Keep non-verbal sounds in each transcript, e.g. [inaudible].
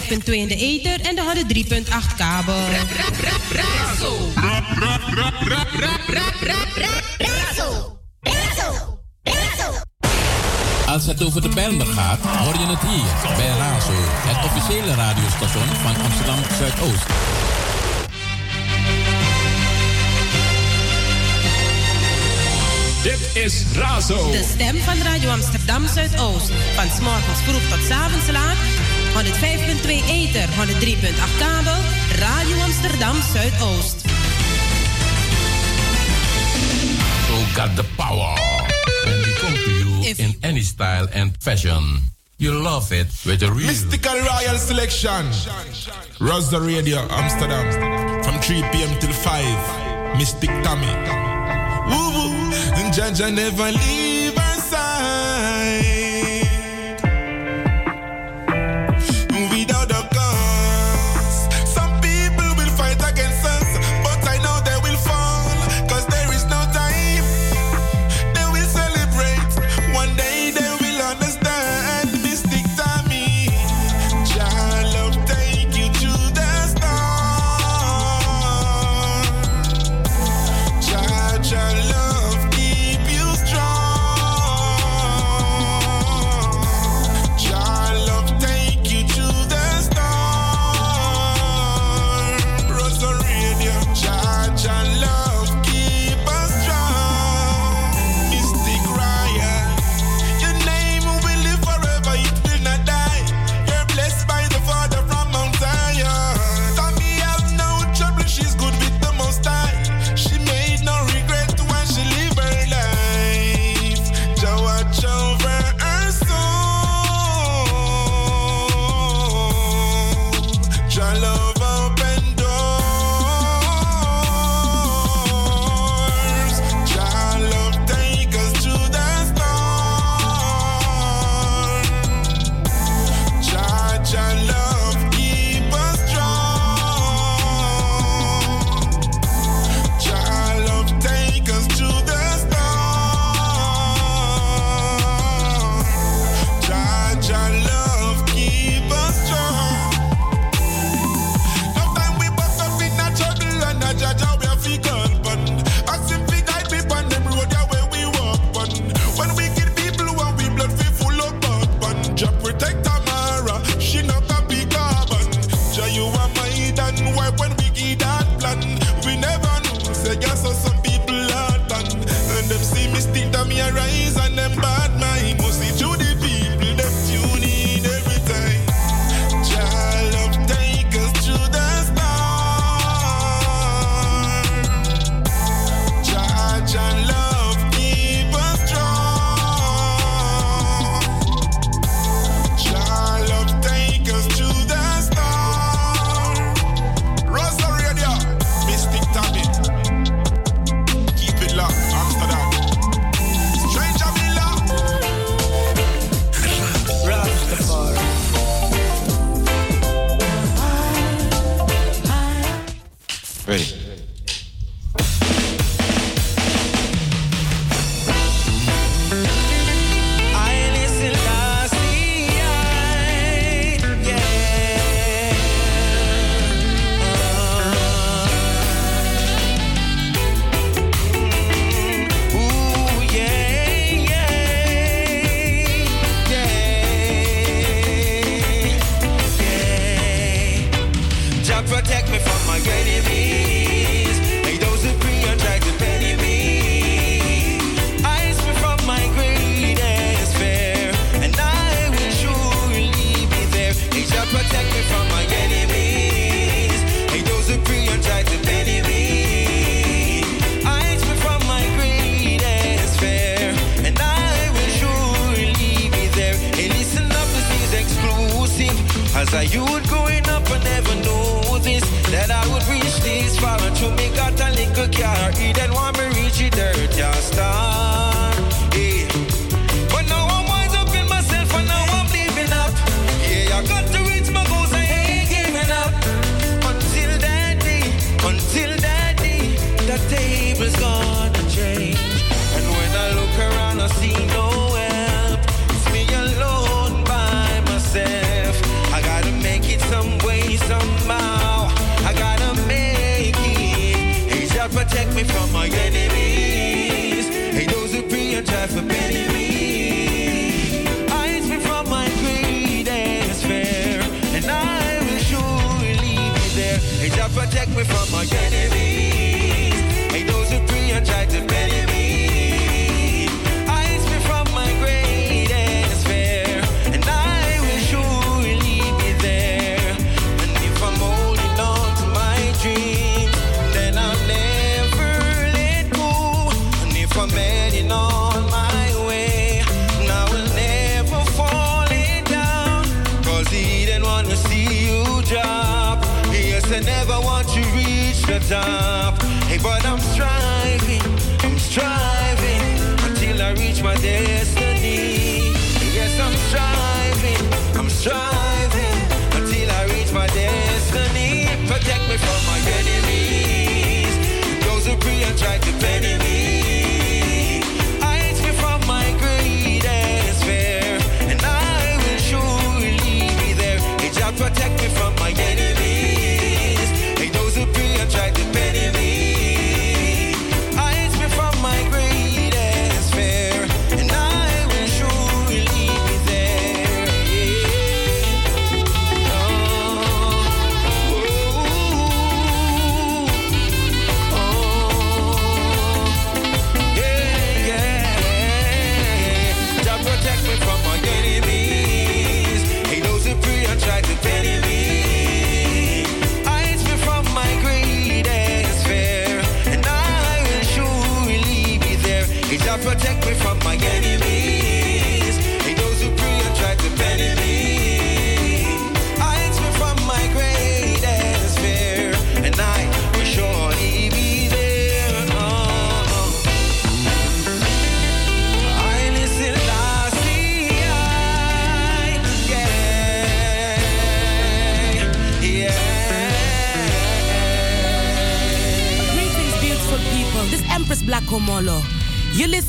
105.2 in de ether en de 103.8 kabel. Razo. Razo. Als het over de Bijlmer gaat, hoor je het hier bij Razo, het officiële radiostation van Amsterdam Zuidoost. Dit is Razo. De stem van Radio Amsterdam Zuidoost. Van s morgens vroeg tot s avonds laat 105.2 Eter, 103.8 kabel, Radio Amsterdam Zuidoost. So got the power. And we come to you in any style and fashion. You love it with a real... Mystical Royal Selection. Rosa Radio Amsterdam. From 3 p.m. till 5. Mystic Tommy. Woo-woo. Jaja never leave.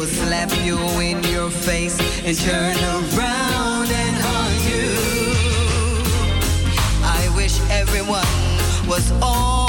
will slap you in your face and turn around and haunt you. I wish everyone was all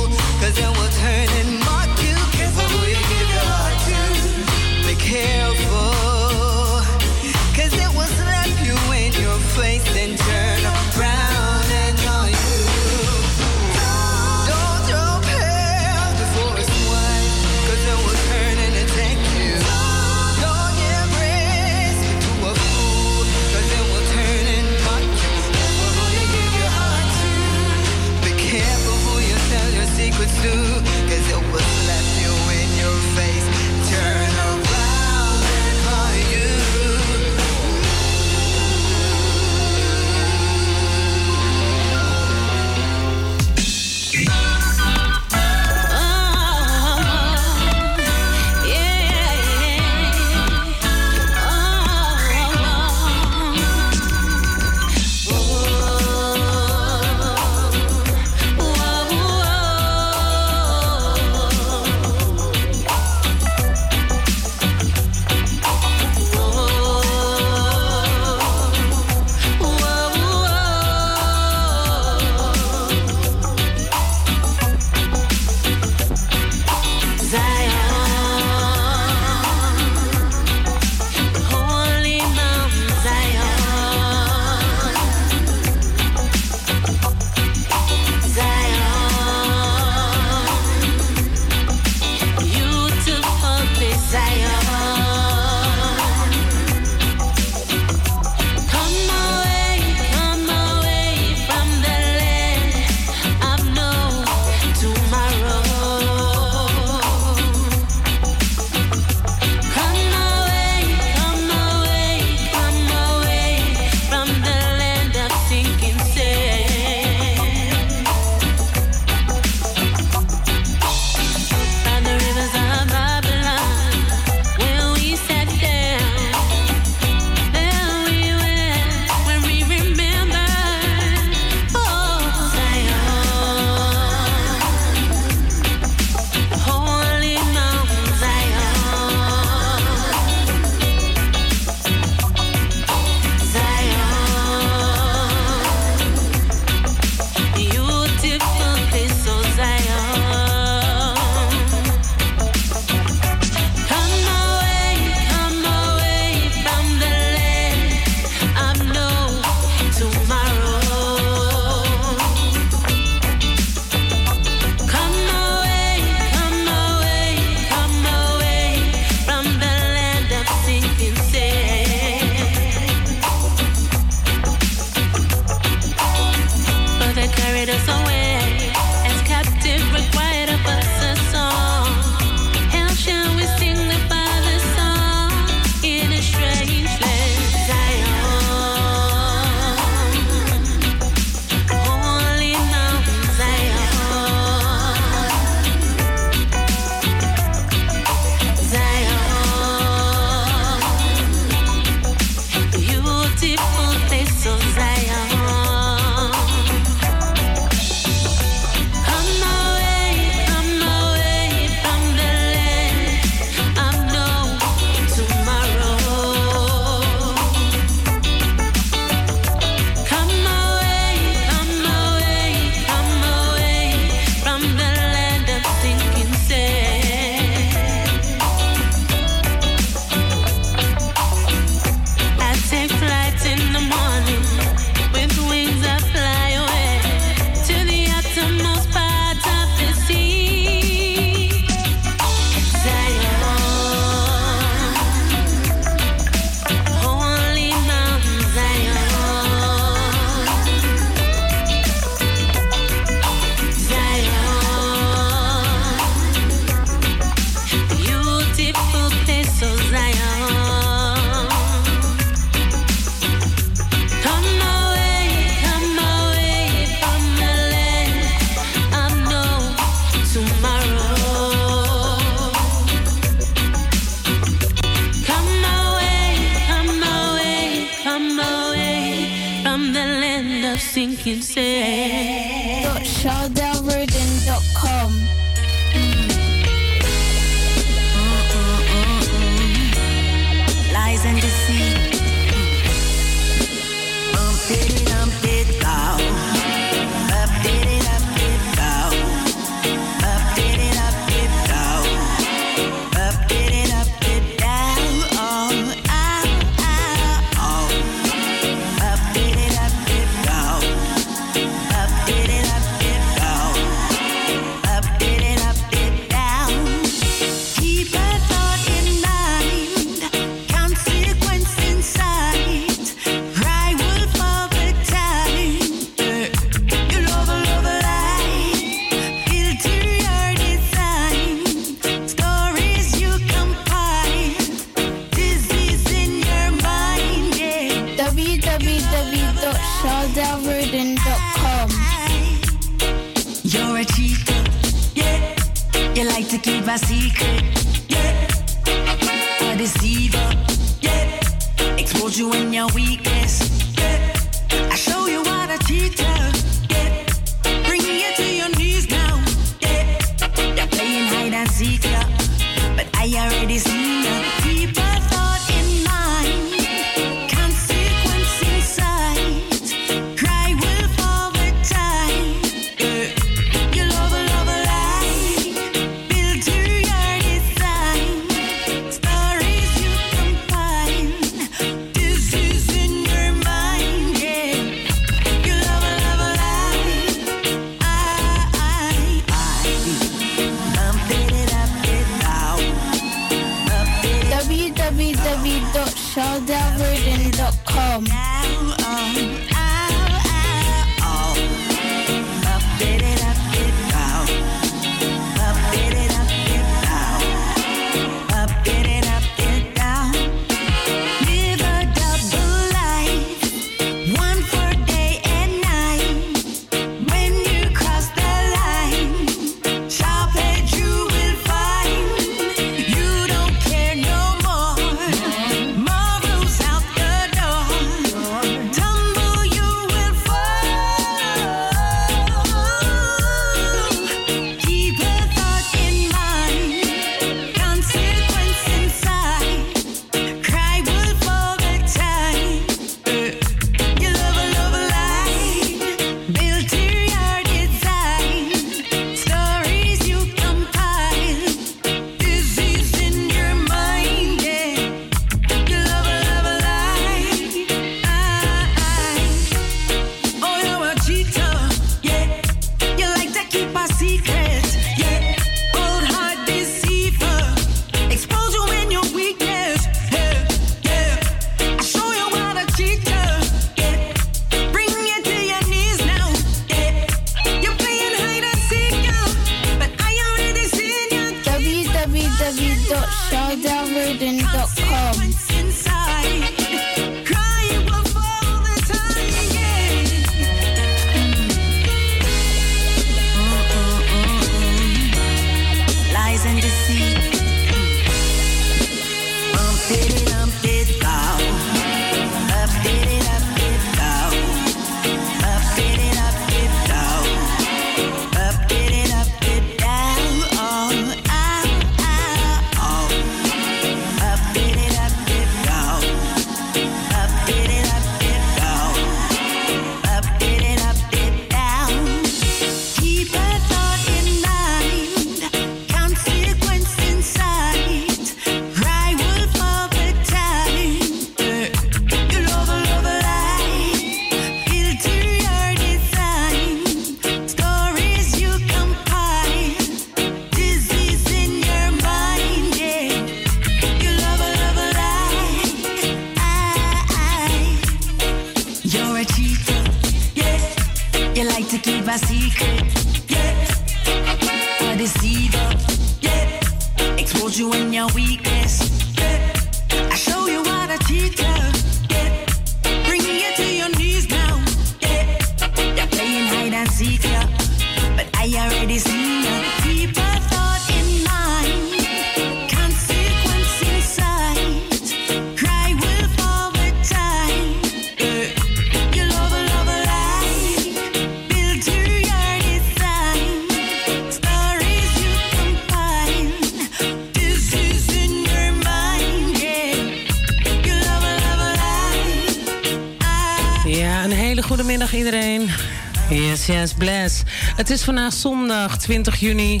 vandaag zondag 20 juni,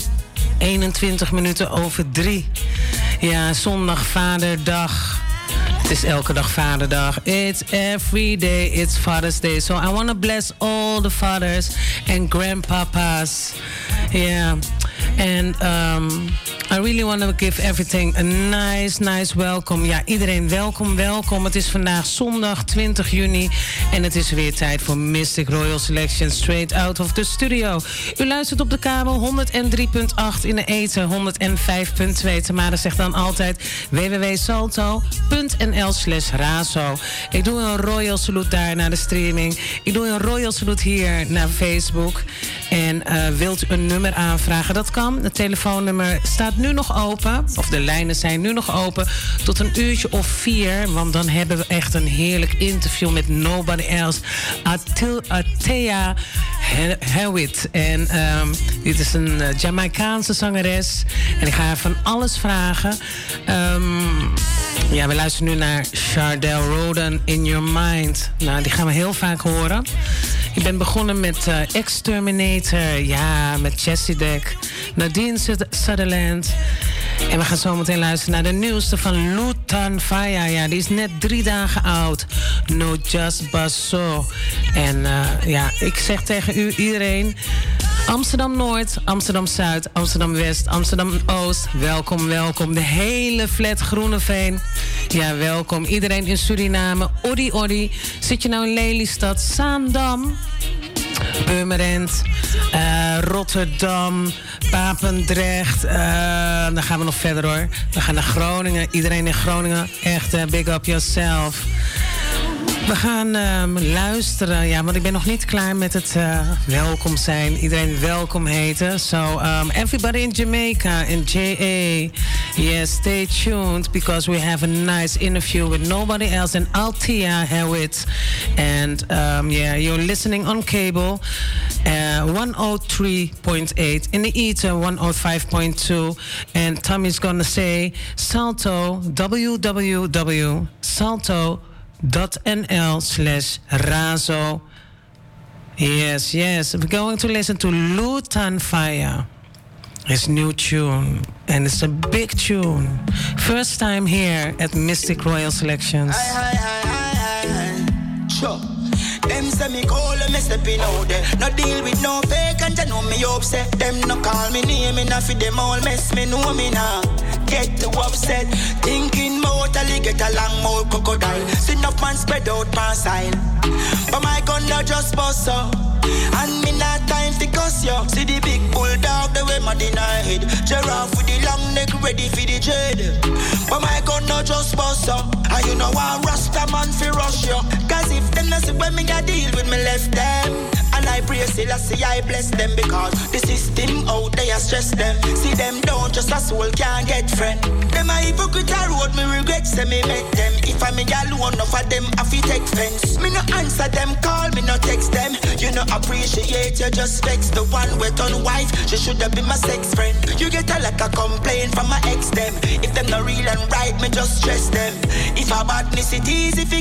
21 minuten over 3. Ja, zondag Vaderdag. Het is elke dag Vaderdag. It's every day, it's Father's Day. So I want to bless all the fathers and grandpapas. Yeah. And um, I really want to give everything a nice, nice welcome. Ja, iedereen welkom, welkom. Het is vandaag zondag 20 juni. En het is weer tijd voor Mystic Royal Selection Straight Out of the Studio. U luistert op de kabel 103.8 in de eten, 105.2. Tamara zegt dan altijd www.salto.nl slash razo. Ik doe een royal salute daar naar de streaming. Ik doe een royal salute hier naar Facebook. En eh, wilt u een nummer aanvragen? Dat kan. Het telefoonnummer staat nu nog open. Of de lijnen zijn nu nog open. Tot een uurtje of vier. Want dan hebben we echt een heerlijk interview met nobody else. Atil- Atea He- Hewitt. En ehm, dit is een eh, Jamaicaanse zangeres. En ik ga haar van alles vragen. Ehm, ja, we luisteren nu naar Chardell Roden in Your Mind. Nou, die gaan we heel vaak horen. Ik ben begonnen met eh, Exterminator. Ja, met Jessie Deck. Nadine Sut- Sutherland. En we gaan zo meteen luisteren naar de nieuwste van Lutan Faya. Ja, die is net drie dagen oud. No Just Basso. En eh, ja, ik zeg tegen u iedereen... Amsterdam Noord, Amsterdam Zuid, Amsterdam West, Amsterdam Oost. Welkom, welkom. De hele flat Groeneveen. Ja, welkom. Iedereen in Suriname. Oddi, Oddi. Zit je nou in Lelystad, Zaandam? Purmerend, eh, Rotterdam, Papendrecht. eh, dan gaan we nog verder hoor. We gaan naar Groningen. Iedereen in Groningen, echt eh, big up yourself. We gaan ehm, luisteren, ja, want ik ben nog niet klaar met het eh, welkom zijn. Iedereen welkom heten. So, um, everybody in Jamaica and JA, yes, stay tuned because we have a nice interview with nobody else than Altia Hewitt. And um, yeah, you're listening on cable uh, 103.8 in the ether 105.2. And Tommy's gonna say Salto www.salto nl slash razo. Yes, yes. We're going to listen to Lutan Fyah. His new tune. And it's a big tune. First time here at Mystic Royal Selections. Them say me call me stepping out there. No deal with no fake and you know me upset. Them no call me name enough them all mess me know me now. Get too upset. Thinking about get a long mouth crocodile. See enough man spread out my style. But my gun not just bust up. And me not time to cuss yo. See the big bulldog the way my deny head. Giraffe with the long neck ready for the dread. But my gun not just bust up. And you know I rasta man fi rush yo. Cause if them not see when me a deal with me left them. And I pray still I see I bless them because the system out there stress them. See them down just a soul can't get friend. Them a hypocrite a road me regret say me met them. If I me alone enough of them I fi take fence. Me no answer them call me no text them. You no appreciate you just vex the one with on wife. She should have been my sex friend. You get a like a complaint from my ex them. If them not real and right me just stress them. If a badness it easy fi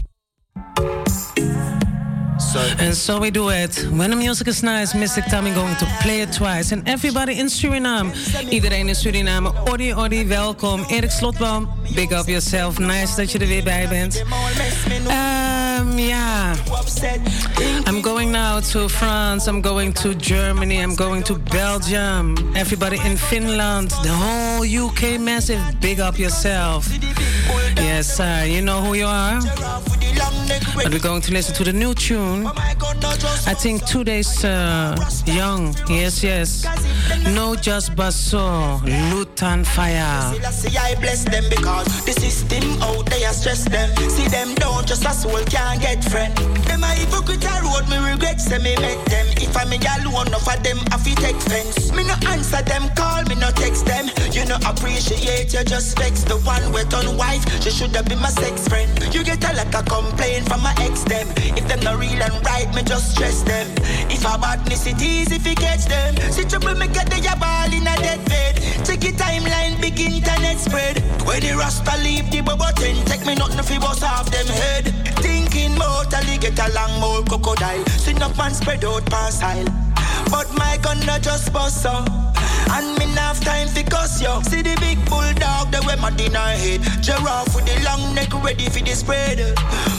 And so we do it. When the music is nice, Mystic Tommy going to play it twice. And everybody in Suriname. Iedereen in Suriname. Odi, Odi, welkom. Erik Slotboom, big up yourself. Nice dat je er weer bij bent. Um, yeah. I'm going now to France. I'm going to Germany. I'm going to Belgium. Everybody in Finland. The whole UK massive. Big up yourself. Yes, sir. You know who you are? But we're going to listen to the new tune. I think two days uh, young. Yes, yes. No Just Basso. Lutan Fyah. See, I bless them because the system out there stress them. See them down, just a soul can't get friend. Them a hypocrite a road, me regret say me met them. If I me alone, enough of them, I fi take fence. Me no answer them, call me no text them. You no appreciate, you just vex the one with on wife. She should have been my sex friend. You get a like a complaint from my ex them. If them not real and right, me just stress them. If a badness it easy fi catch them. See trouble me get the ball in a dead bed. Check it timeline, big internet spread. When the rasta leave the bubble ten, take me nothing fi bust off them head. Thinking about mouth alligator long mouth crocodile. See no man spread out past. But my gun not just bust so. And me have time for cuss yo. See the big bulldog, the way my dinner head. Giraffe with the long neck ready for the spread.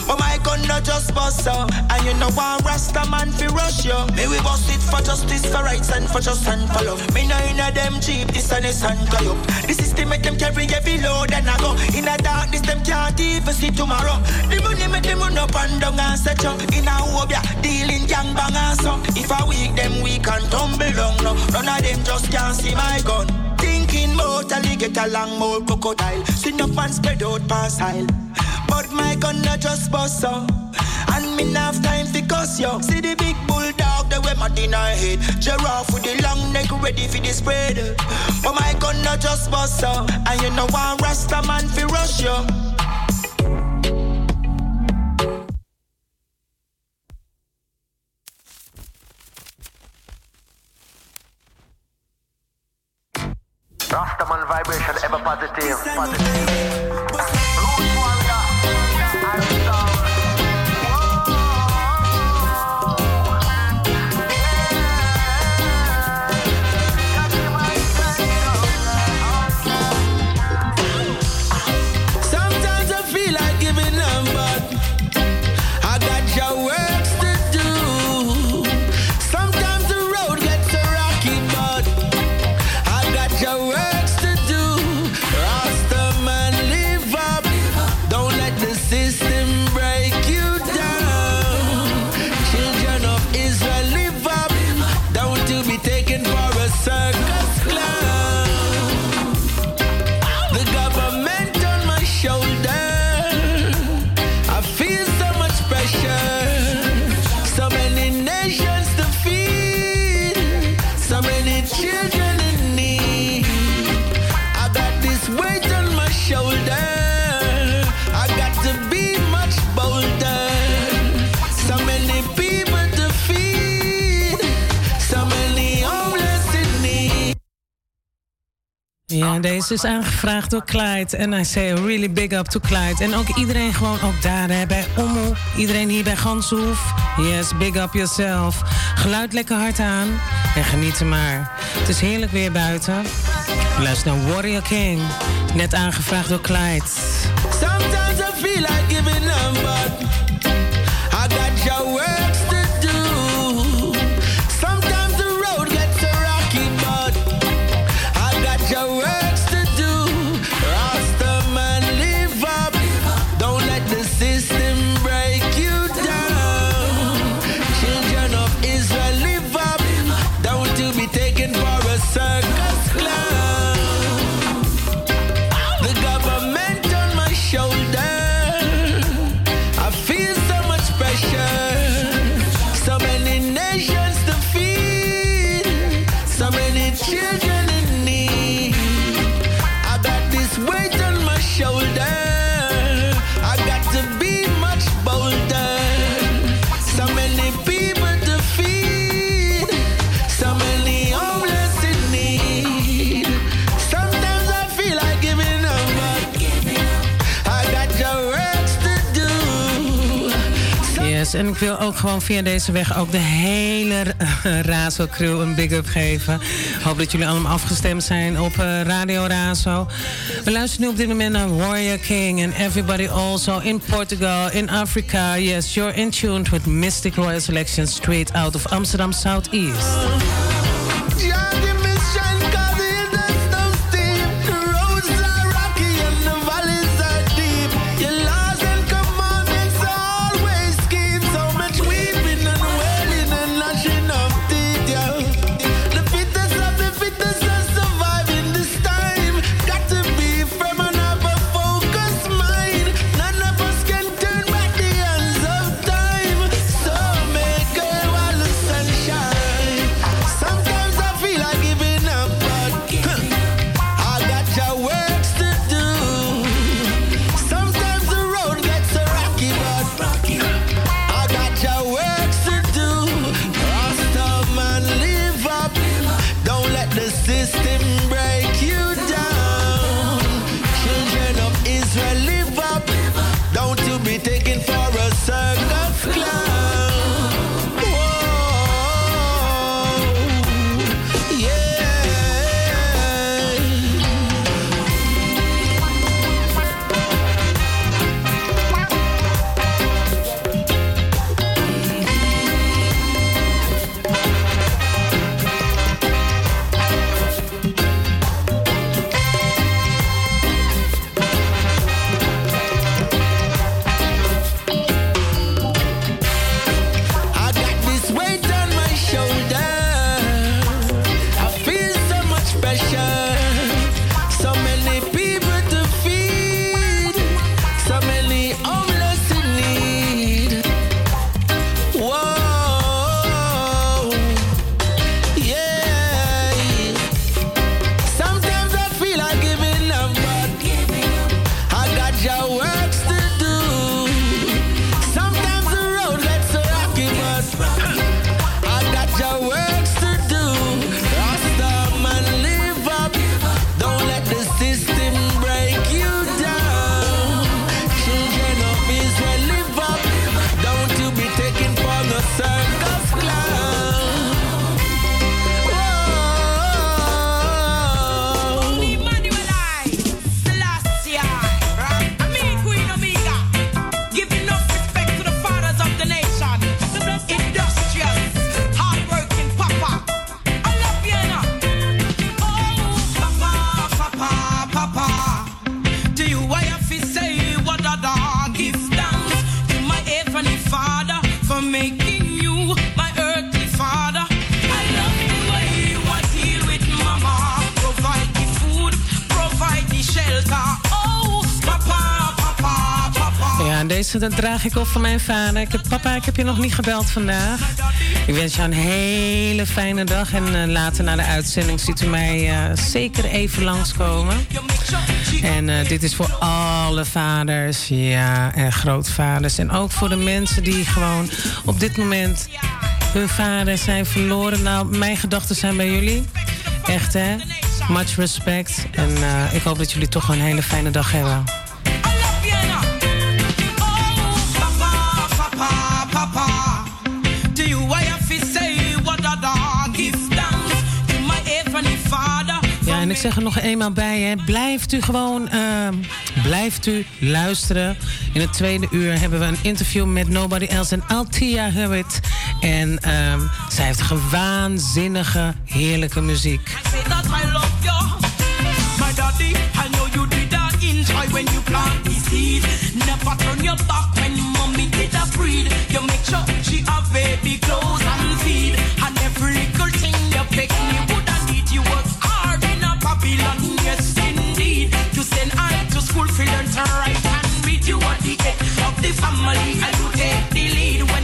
But my gun not just bust so. And you know one Rasta man fi rush yo. Me we bust it for justice, for rights and for just and for love. Me no inna them cheap, this and this and tie up. The system make them carry every load and I go. In a darkness them can't even see tomorrow. The money make them run up and down and set up. In a hope ya dealing gang bang and so. If I weak them weak and tumble down no. None of them just can't see my gun. Thinking about alligator long mouth crocodile. See no man spread out past aisle. But my gun not just bust so. And me not have time for cuss yo. See the big bulldog, the way my dinner head. Giraffe with the long neck ready for the spread. But my gun not just bust so. And you know one Rasta man fi rush yo. Rastaman vibration ever positive. Positive. Ja, deze is aangevraagd door Clyde. En I say a really big up to Clyde. En ook iedereen gewoon ook daar hè, bij Ommel. Iedereen hier bij Ganshoef. Yes, big up yourself. Geluid lekker hard aan. En geniet er maar. Het is heerlijk weer buiten. Luister naar Warrior King. Net aangevraagd door Clyde. Sometimes I feel like giving up, So en ik wil ook gewoon via deze weg ook de hele [laughs] Razo crew een big up geven. Hoop dat jullie allemaal afgestemd zijn op eh, Radio Razo. We luisteren nu op dit moment naar Warrior King and everybody also in Portugal, in Africa. Yes, you're in tuned with Mystic Royal Selection straight out of Amsterdam Southeast. Dat draag ik op van mijn vader. Ik heb, papa, ik heb je nog niet gebeld vandaag. Ik wens jou een hele fijne dag. En eh, later na de uitzending ziet u mij eh, zeker even langskomen. En eh, dit is voor alle vaders, ja, en grootvaders. En ook voor de mensen die gewoon op dit moment hun vader zijn verloren. Nou, mijn gedachten zijn bij jullie. Echt, hè? Much respect. En ik hoop dat jullie toch een hele fijne dag hebben. En ik zeg er nog eenmaal bij, hè. blijft u gewoon, ehm, blijft u luisteren. In het tweede uur hebben we een interview met Nobody Else en Altia Hewitt. En ehm, zij heeft gewaanzinnige, heerlijke muziek. I. My daddy, I know. Never turn your back when mommy did a breed. You make sure she have baby clothes and feed. And every little thing you pick me would have need. You a Babylon, yes indeed. To send I to school learn to write and read. You are the head of the family and you take the lead.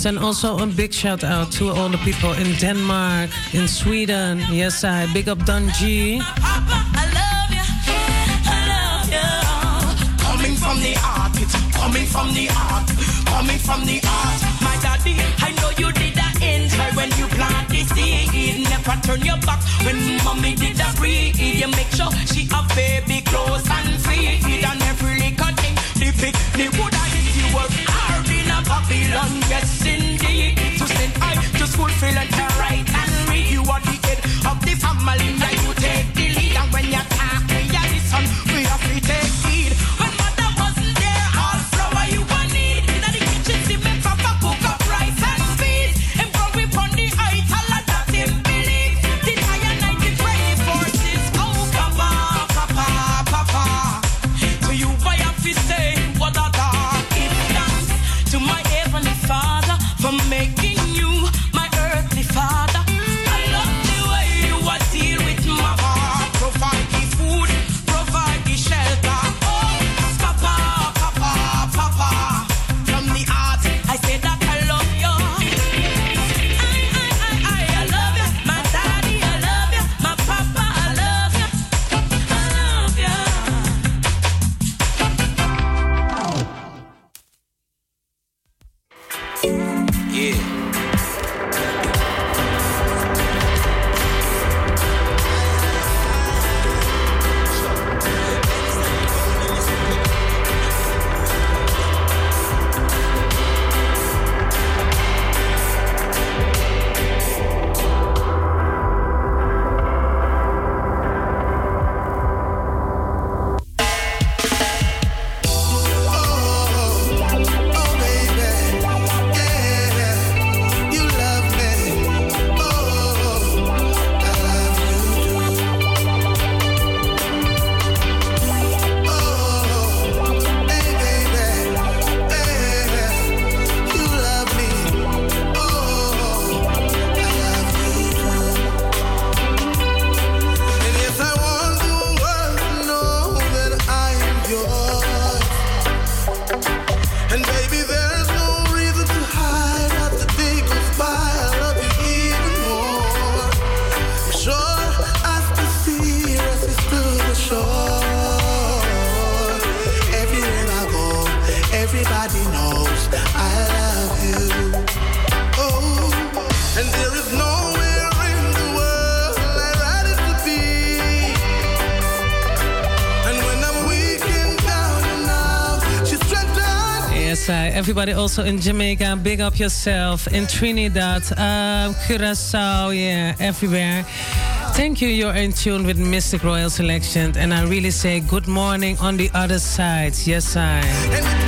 Yes, and also a big shout out to all the people in Denmark, in Sweden. Yes, I big up you. Coming from the it's coming from the heart, coming from the heart. My daddy, I know you did that when you seed. Never turn your back when mommy did that. You make sure she have baby and Babylon, yes indeed. To send I school, feel and to write and read. You are the head of the family, everybody also in Jamaica, big up yourself. In Trinidad, um, Curacao, yeah, everywhere. Thank you. You're in tune with Mistic Royal Selection, and I really say good morning on the other side. Yes, I.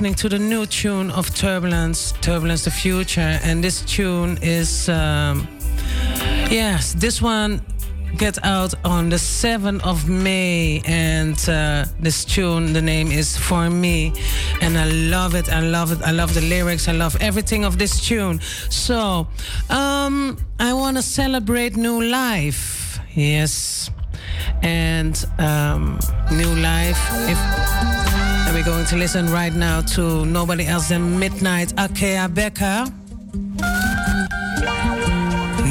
listening to the new tune of Turbulence, Turbulence the Future, and this tune is, um, yes, this one get out on the 7th of May, and uh, this tune, the name is For Me, and I love it, I love it, I love the lyrics, I love everything of this tune. So, um, I want to celebrate new life, yes, and um, new life. If and we're going to listen right now to nobody else than Midnight Akea Becker.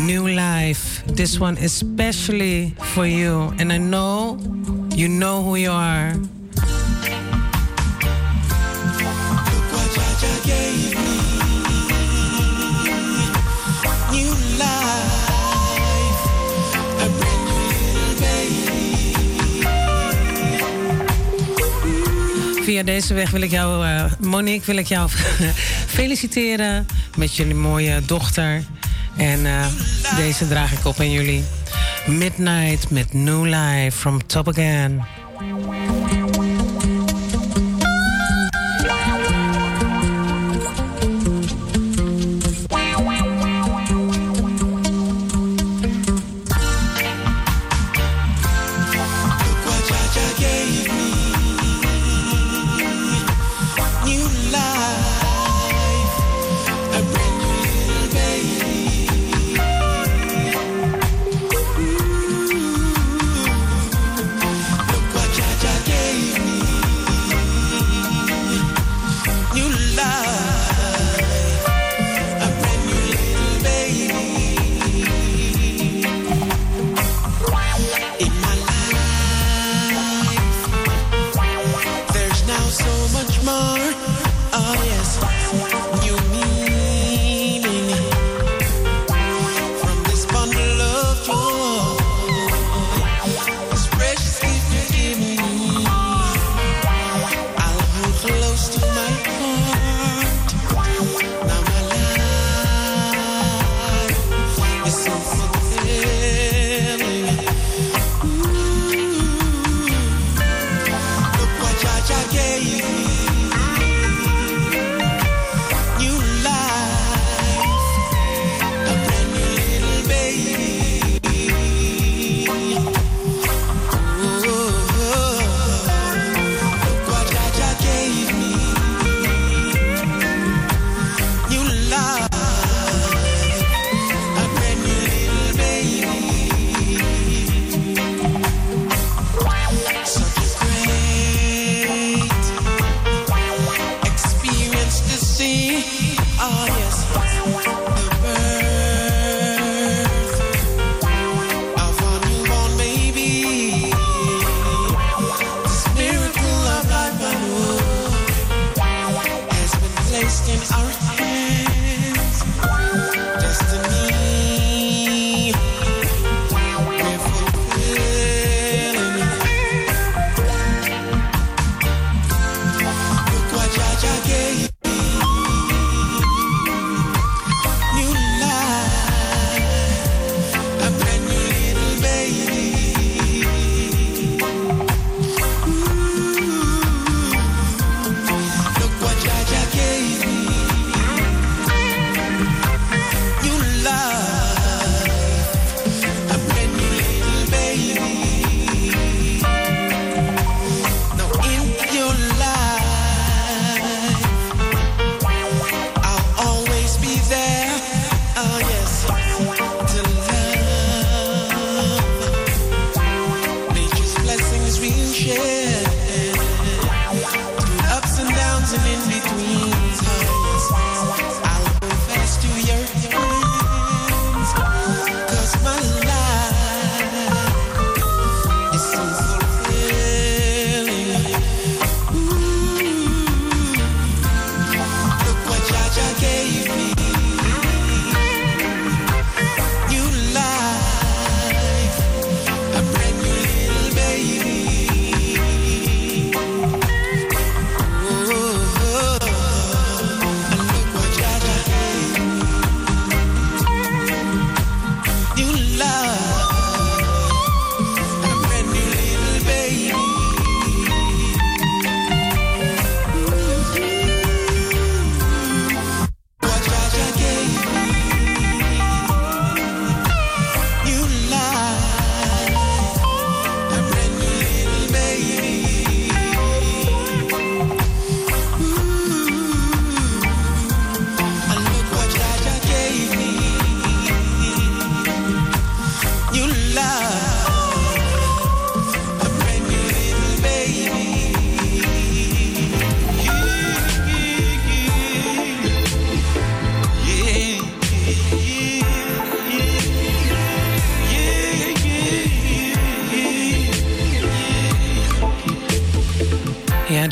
New Life. This one especially for you. And I know you know who you are. Via deze weg wil ik jou, eh, Monique, wil ik jou [laughs] feliciteren met jullie mooie dochter. En eh, deze draag ik op aan jullie. Midnight met New Life from Top Again.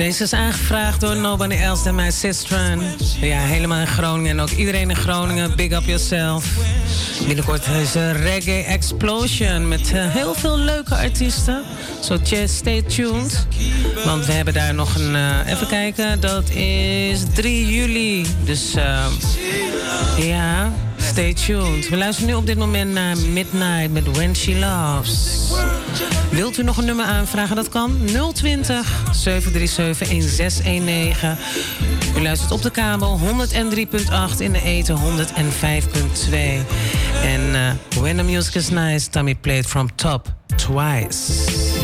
Deze is aangevraagd door Nobody Else Than My Sistren. Ja, helemaal in Groningen. En ook iedereen in Groningen, big up yourself. Binnenkort is een Reggae Explosion met eh, heel veel leuke artiesten. Zo stay tuned. Want we hebben daar nog een... eh, even kijken, dat is 3 juli. Dus eh, ja, stay tuned. We luisteren nu op dit moment naar Midnight met When She Loves. Wilt u nog een nummer aanvragen? Dat kan 020 737 1619. U luistert op de kabel 103.8 in de eten 105.2. En eh, When the Music is Nice, Tommy played from top twice.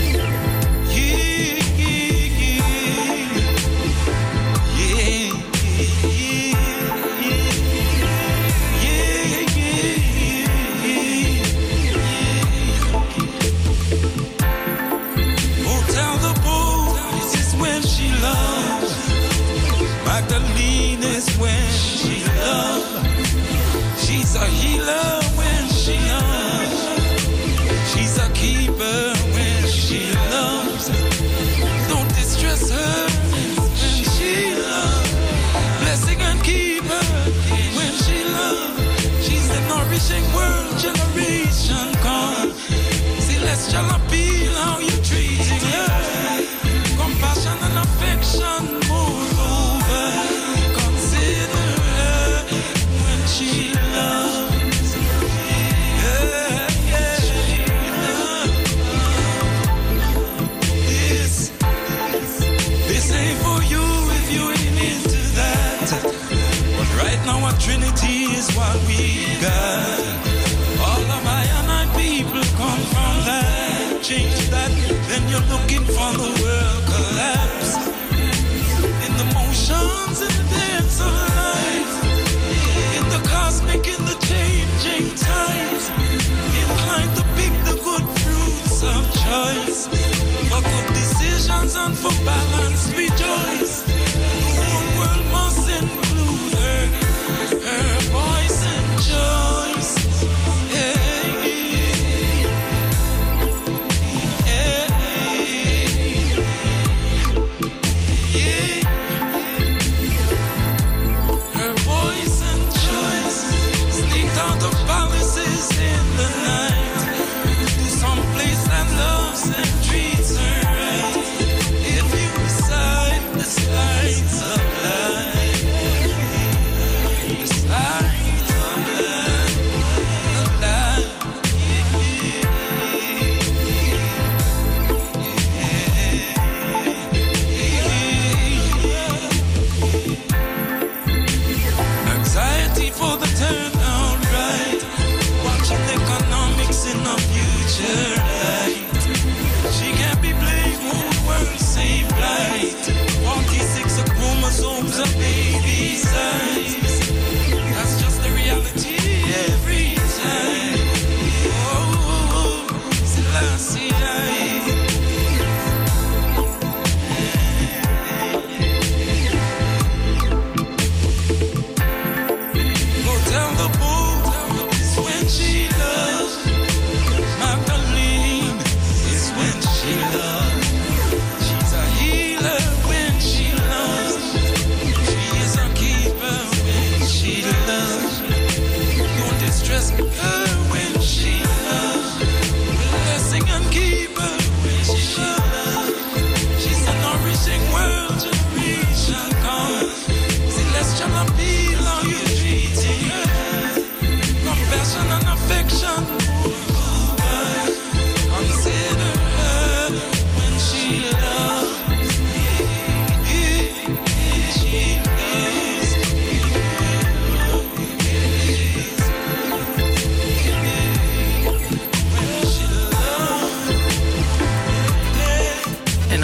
For balance, rejoice.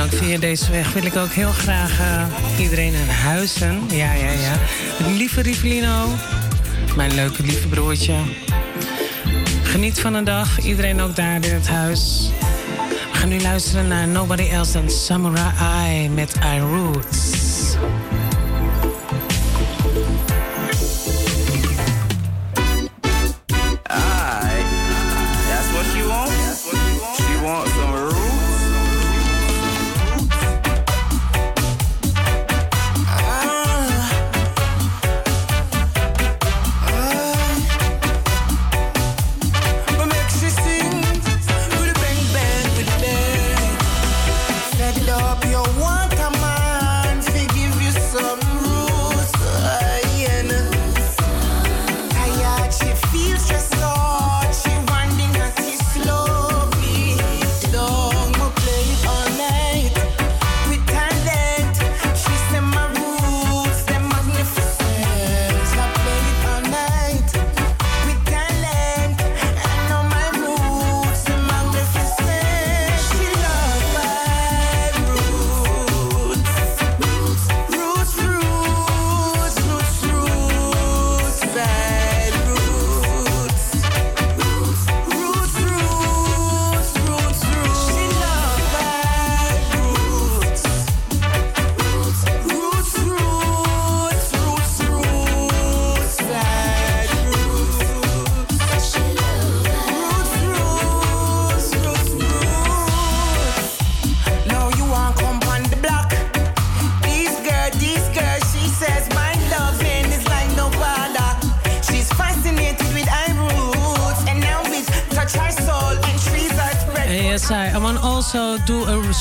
Via deze weg wil ik ook heel graag eh, iedereen in huizen. Ja, ja, ja. Lieve Rivelino, mijn leuke lieve broertje. Geniet van de dag, iedereen ook daar in het huis. We gaan nu luisteren naar Nobody Else Than Samurai Eye met I Roots.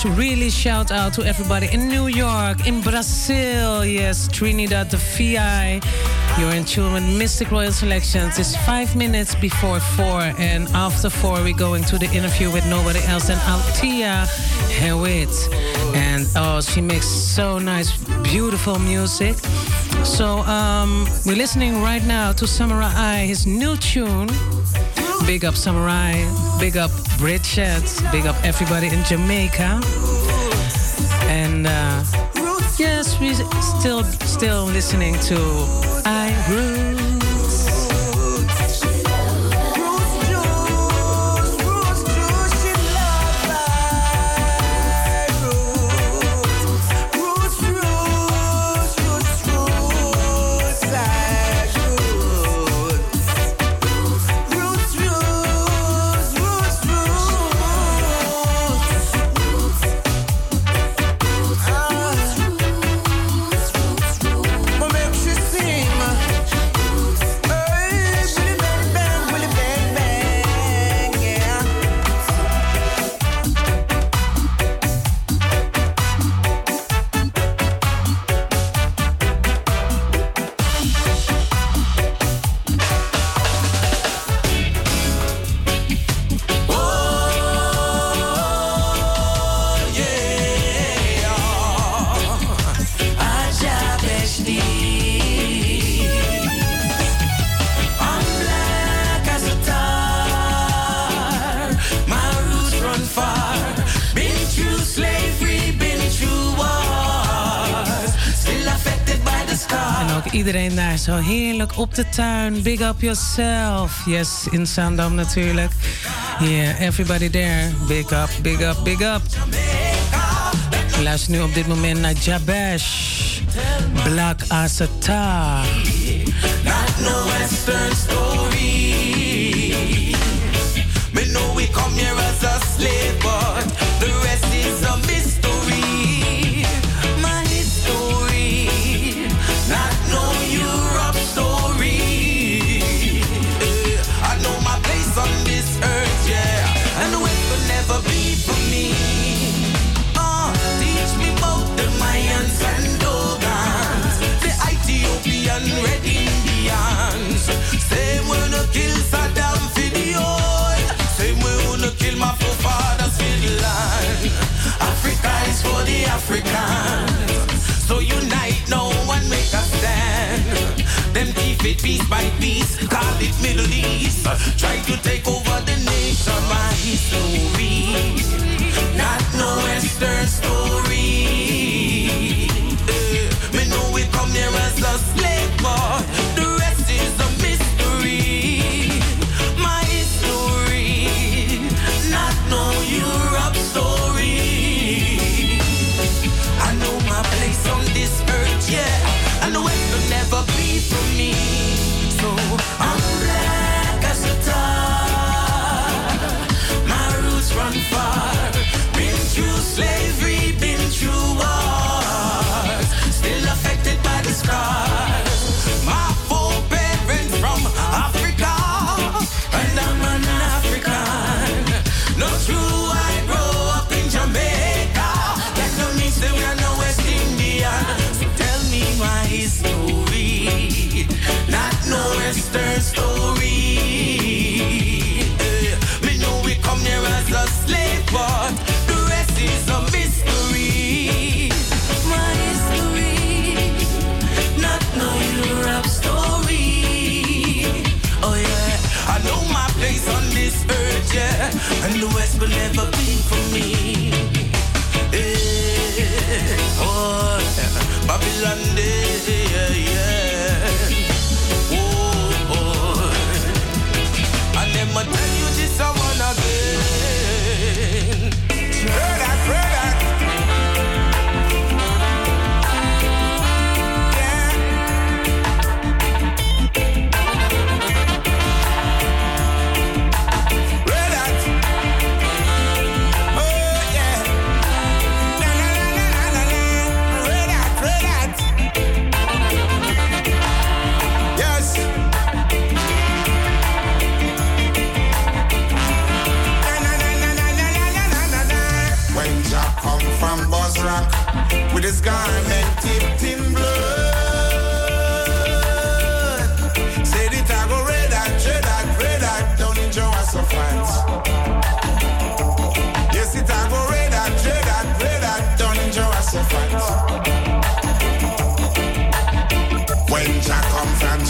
Do really shout out to everybody in New York, in Brazil, yes, Trinidad, the VI. You're in tune with Mistic Royal Selections. It's five minutes before four, and after four, we're going to the interview with nobody else than Althea Hewitt. And oh, she makes so nice, beautiful music. So um, we're listening right now to Samory, his new tune. Big up Samory, big up Bridget, big up everybody in Jamaica. And uh, yes, we still still listening to I Roots. Iedereen daar zo heerlijk op de tuin. Big up yourself. Yes, in Zaandam natuurlijk. Yeah, everybody there. Big up, big up, big up. We luisteren nu op dit moment naar Jabesh. Black as a. Not no Western story. Me know we come here as a slave, but Them it piece by piece, call it Middle East. Try to take over the nation,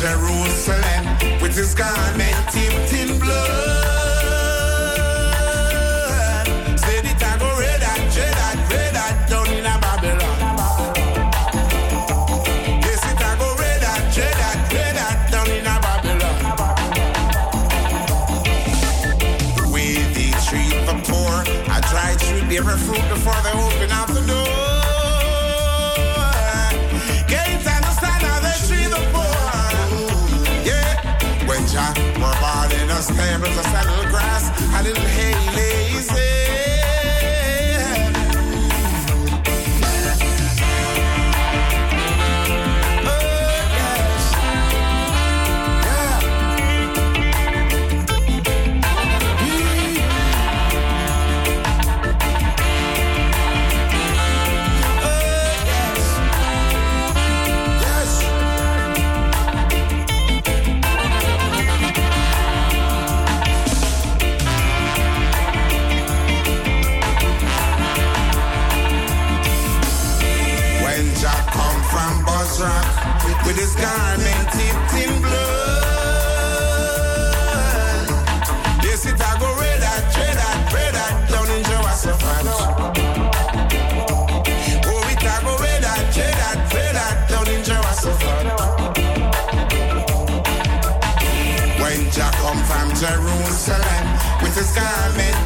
Jerusalem with his garment dipped in blood, said down in Babylon. Yes, down in Babylon. The way they treat the poor, I try to with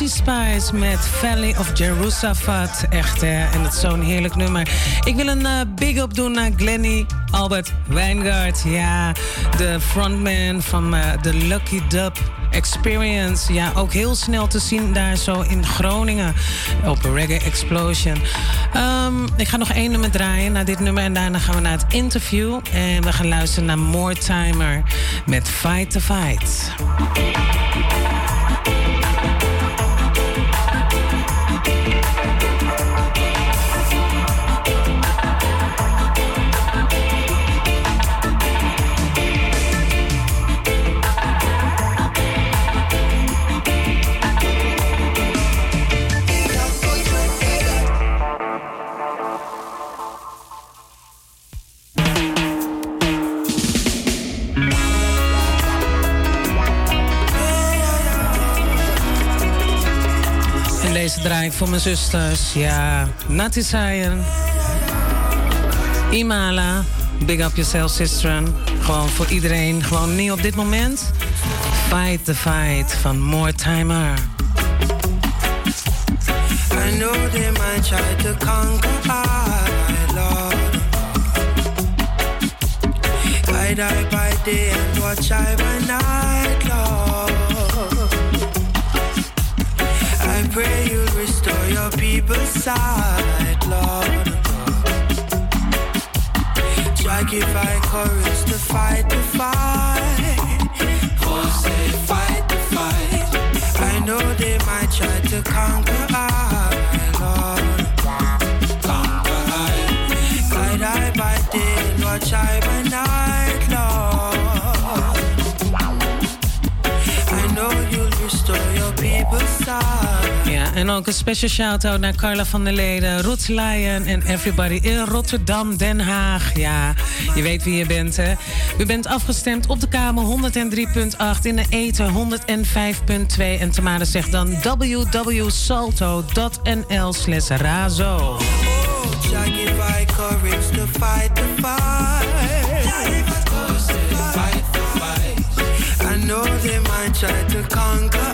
naar Spice met Valley of Jerusalem. Echt, hè? En het is zo'n heerlijk nummer. Ik wil een eh, big up doen naar Glenny Albert Wijngaard. Ja, de frontman van eh, de Lucky Dub Experience. Ja, ook heel snel te zien daar zo in Groningen op Reggae Explosion. Ehm, ik ga nog één nummer draaien na dit nummer en daarna gaan we naar het interview. En we gaan luisteren naar More Timer met Fight to Fight. Mijn zusters. Ja, Nati Sayen, Imala, Big Up Yourself Sistren. Gewoon voor iedereen, gewoon niet op dit moment. Fight the Fight van night, Lord. Your people's sight, Lord. Try give I courage to fight the fight. Oh, say fight the fight. I know they might try to conquer en ook een special shout-out naar Carla van der Leden, Roots Lion en everybody in Rotterdam, Den Haag. Ja, je weet wie je bent, hè? U bent afgestemd op de kamer 103.8, in de eten 105.2. En Tamara zegt dan www.salto.nl slash razo. I know they might try to conquer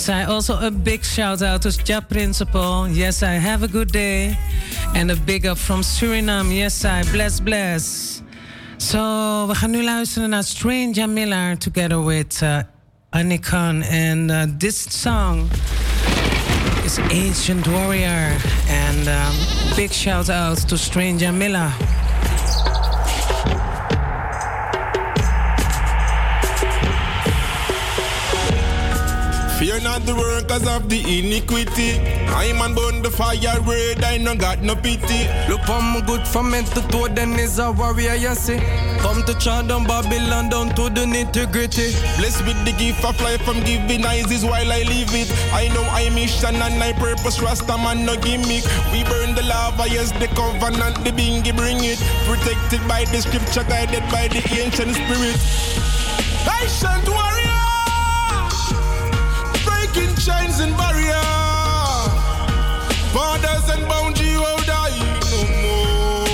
Yes, I also a big shout out to Ja Principal. Yes, I have a good day. And a big up from Suriname. Yes, I bless, bless. So, we gaan nu luisteren naar Stranger Miller together with uh, Anikon. And uh, this song is Ancient Warrior. And um, big shout out to Stranger Miller. Fear not the workers of the iniquity. I'm on burn the fire red, I no got no pity. Look on my good for head to toe, then is a warrior, you see. Come to chant down Babylon down to the nitty gritty. Blessed with the gift of life from giving eyes is while I live it. I know I mission and I purpose, Rasta man no gimmick. We burn the lava, yes, the covenant, the bingy bring it. Protected by the scripture, guided by the ancient spirit. Ancient warrior, breaking chains and barrier. Borders and boundary will die no more.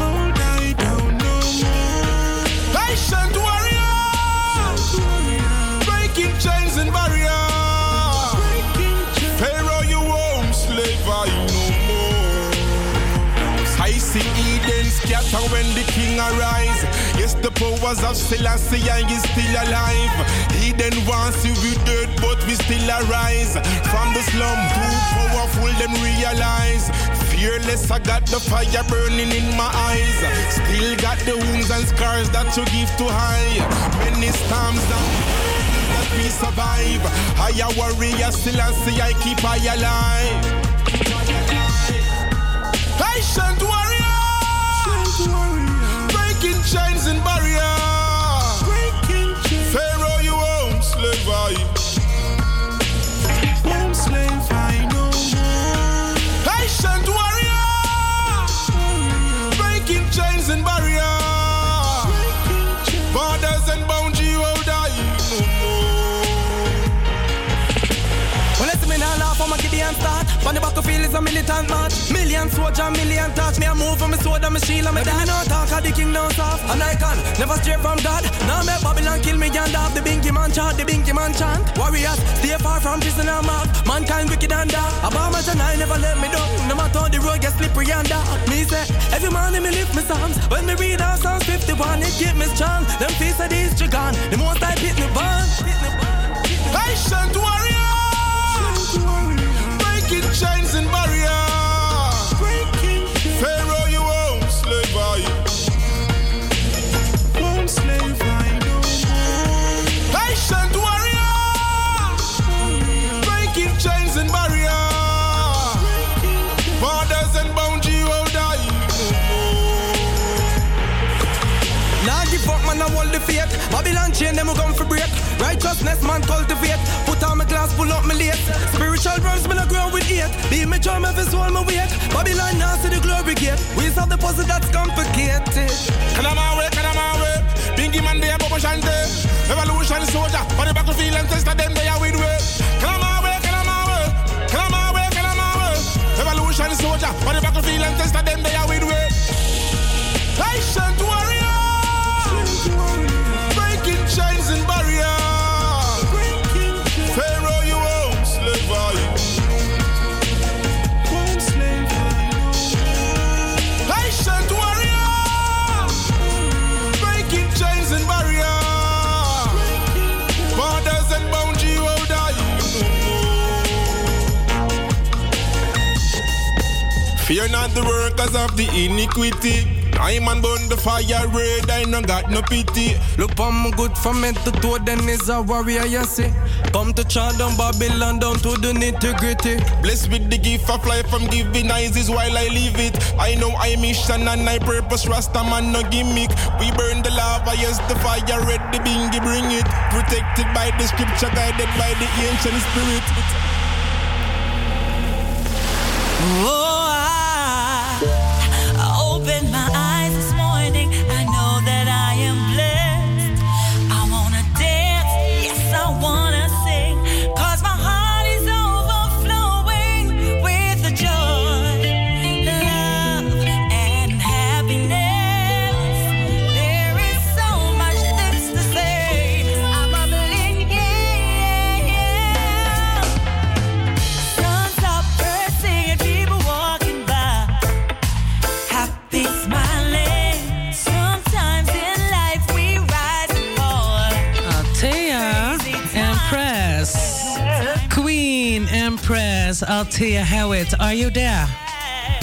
Will die down no more. Ancient warrior, breaking chains and barrier. Pharaoh, you won't slave I no more. I see Eden scatter when the king arise. Powers of Selassie and is still alive. Eden wants you we dirt, but we still arise. From the slum, too powerful, them realize. Fearless, I got the fire burning in my eyes. Still got the wounds and scars that you give to high. Many storms and that we survive. I a warrior, still I see I keep I alive. A militant march. Million soldier, million touch. Me a move for me sword and me shield and me die. no talk of the king no soft. And I can never stray from God. Now make Babylon kill me and off the binky man chant, the binky man chant. Warriors, stay far from prison and mark. Mankind wicked and dark. Obama and I never let me down. No matter how the road gets slippery and dark. Me say, every morning me lift me psalms. When me read out Psalms 51, it keep me strong. Them feast of these dragon. The most I hit me born. Patient warrior, breaking chains and barriers. Righteousness man cultivate. Put on my glass, pull up my lace. Spiritual realms me no grow with hate. Be me charm every soul me wait. Babylon now see the glory gate. We solve the puzzle that's complicated. Can I my way, can I my way? Bingy man, they are Bobo Shanti. Revolution soldier, for the battlefield and test them, they are with way. Can I my way, can I my way? Can I my way, can I my way? Revolution soldier, for the battlefield and test them, not the workers of the iniquity. I'm on burn the fire red, I no got no pity. Look on my good from head to toe, then is a warrior, you see. Come to char down Babylon, down to the nitty gritty. Blessed with the gift of life from giving eyes is while I live it. I know I mission and I purpose, Rasta man no gimmick. We burn the lava, yes, the fire red, the bingy bring it. Protected by the scripture, guided by the ancient spirit. Oh, Althea Hewitt, are you there?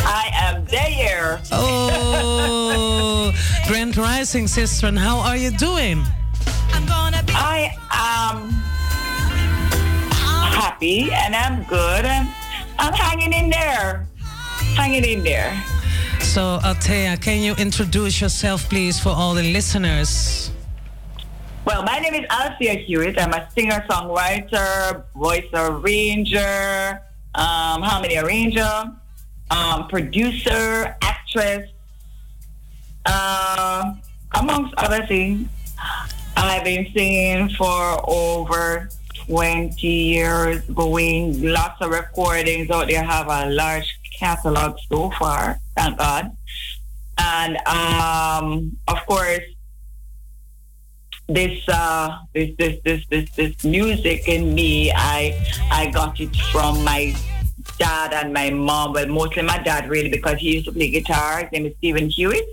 I am there. Oh, [laughs] Grand Rising sister, and how are you doing? I am happy and I'm good and I'm hanging in there. Hanging in there. So, Althea, can you introduce yourself, please, for all the listeners? Well, my name is Althea Hewitt. I'm a singer, songwriter, voice arranger, um, harmony arranger, um, producer, actress, uh, amongst other things. I've been singing for over 20 years, going lots of recordings out there. have a large catalog so far, thank God. And um, of course, this uh this this this this this music in me i i got it from my dad and my mom. Well mostly my dad really because he used to play guitar. His name is stephen hewitt.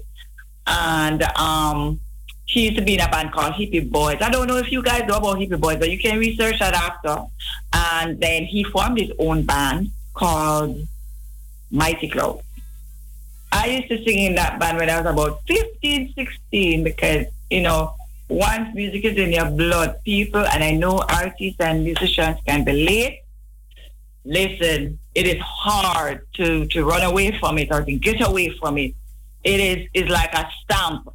And um he used to be in a band called hippie boys. I don't know if you guys know about hippie boys but you can research that after. And then he formed his own band called mighty cloud i used to sing in that band when i was about 15 16 because you know once music is in your blood, people, and I know artists and musicians can relate. Listen, it is hard to, to run away from it or to get away from it. It is is like a stamp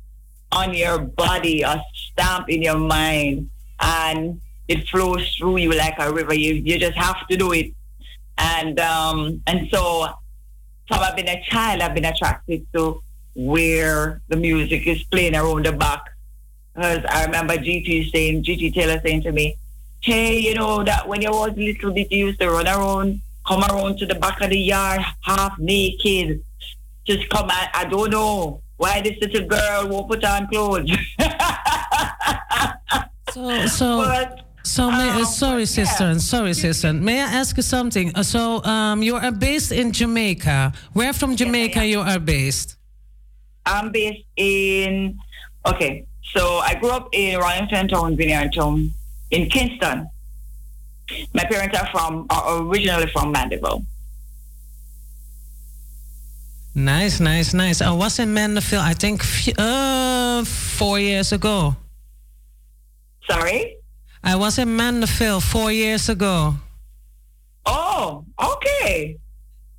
on your body, a stamp in your mind, and it flows through you like a river. You you just have to do it. And um and so from I've been a child, I've been attracted to where the music is playing around the back because I remember GT saying, GT Taylor saying to me, hey, you know, that when you was little bit, you used to run around come around to the back of the yard half naked. Just come and I don't know why this little girl won't put on clothes. So, so, [laughs] so may, uh, sorry, sister. Sorry, sister. May I ask you something? Uh, so, um, you are based in Jamaica. Where from Jamaica you are based? I'm based in okay. So I grew up in Rollington Town, Vineyard Town, in Kingston. My parents are from are originally from Mandeville. Nice, nice, nice. I was in Mandeville, I think, uh, four years ago. Sorry? I was in Mandeville four years ago. Oh, okay.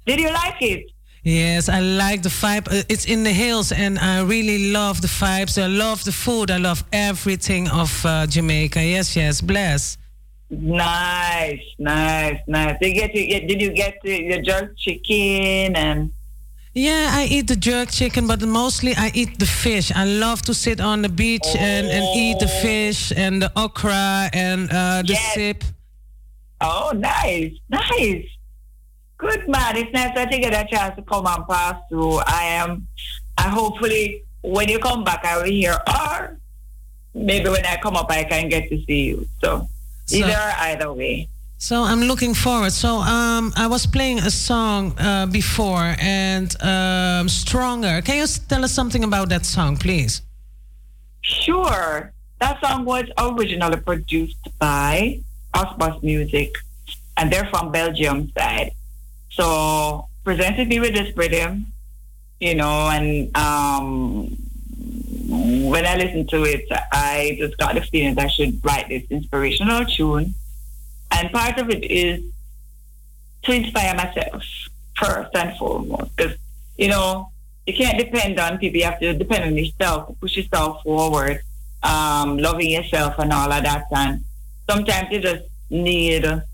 Did you like it? Yes, I like the vibe. Uh, It's in the hills, and I really love the vibes. I love the food. I love everything of uh, Jamaica. Yes, yes, bless. Nice, nice, nice. Did you get to, did you get the, the jerk chicken and Yeah, I eat the jerk chicken, but mostly I eat the fish. I love to sit on the beach and, and eat the fish and the okra and uh, the Yes. sip. Oh, nice, nice. Good man. It's nice that you get a chance to come and pass through. I am. I hopefully when you come back, I will hear. Or maybe when I come up, I can get to see you. So, So- either either way. So I'm looking forward. So um, I was playing a song uh, before and um, Stronger. Can you tell us something about that song, please? Sure. That song was originally produced by Osbos Music, and they're from Belgium side. So presented me with this rhythm, you know, and um, when I listened to it, I just got the feeling that I should write this inspirational tune. And part of it is to inspire myself first and foremost, because you know you can't depend on people. You have to depend on yourself, push yourself forward, um, loving yourself and all of that. And sometimes you just need a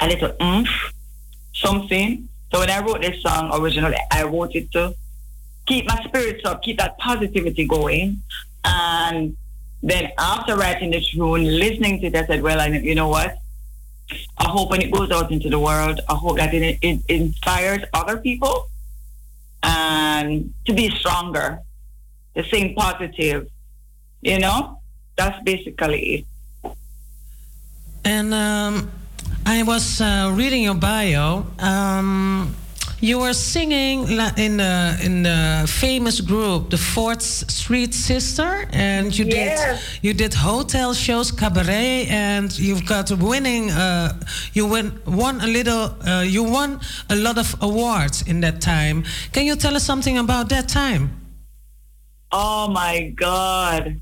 little oomph, something. So when I wrote this song originally, I wrote it to keep my spirits up, keep that positivity going. And then after writing the tune, listening to it, I said, well, I, you know what? I hope when it goes out into the world, I hope that it, it inspires other people and to be stronger, to think positive. You know, that's basically it. And um, I was uh, reading your bio. Um, you were singing in the in the famous group, the Fourth Street Sister, and you Yes. did you did hotel shows, cabaret, and you've got a winning. Uh, you win, won a little. Uh, you won a lot of awards in that time. Can you tell us something about that time? Oh my God.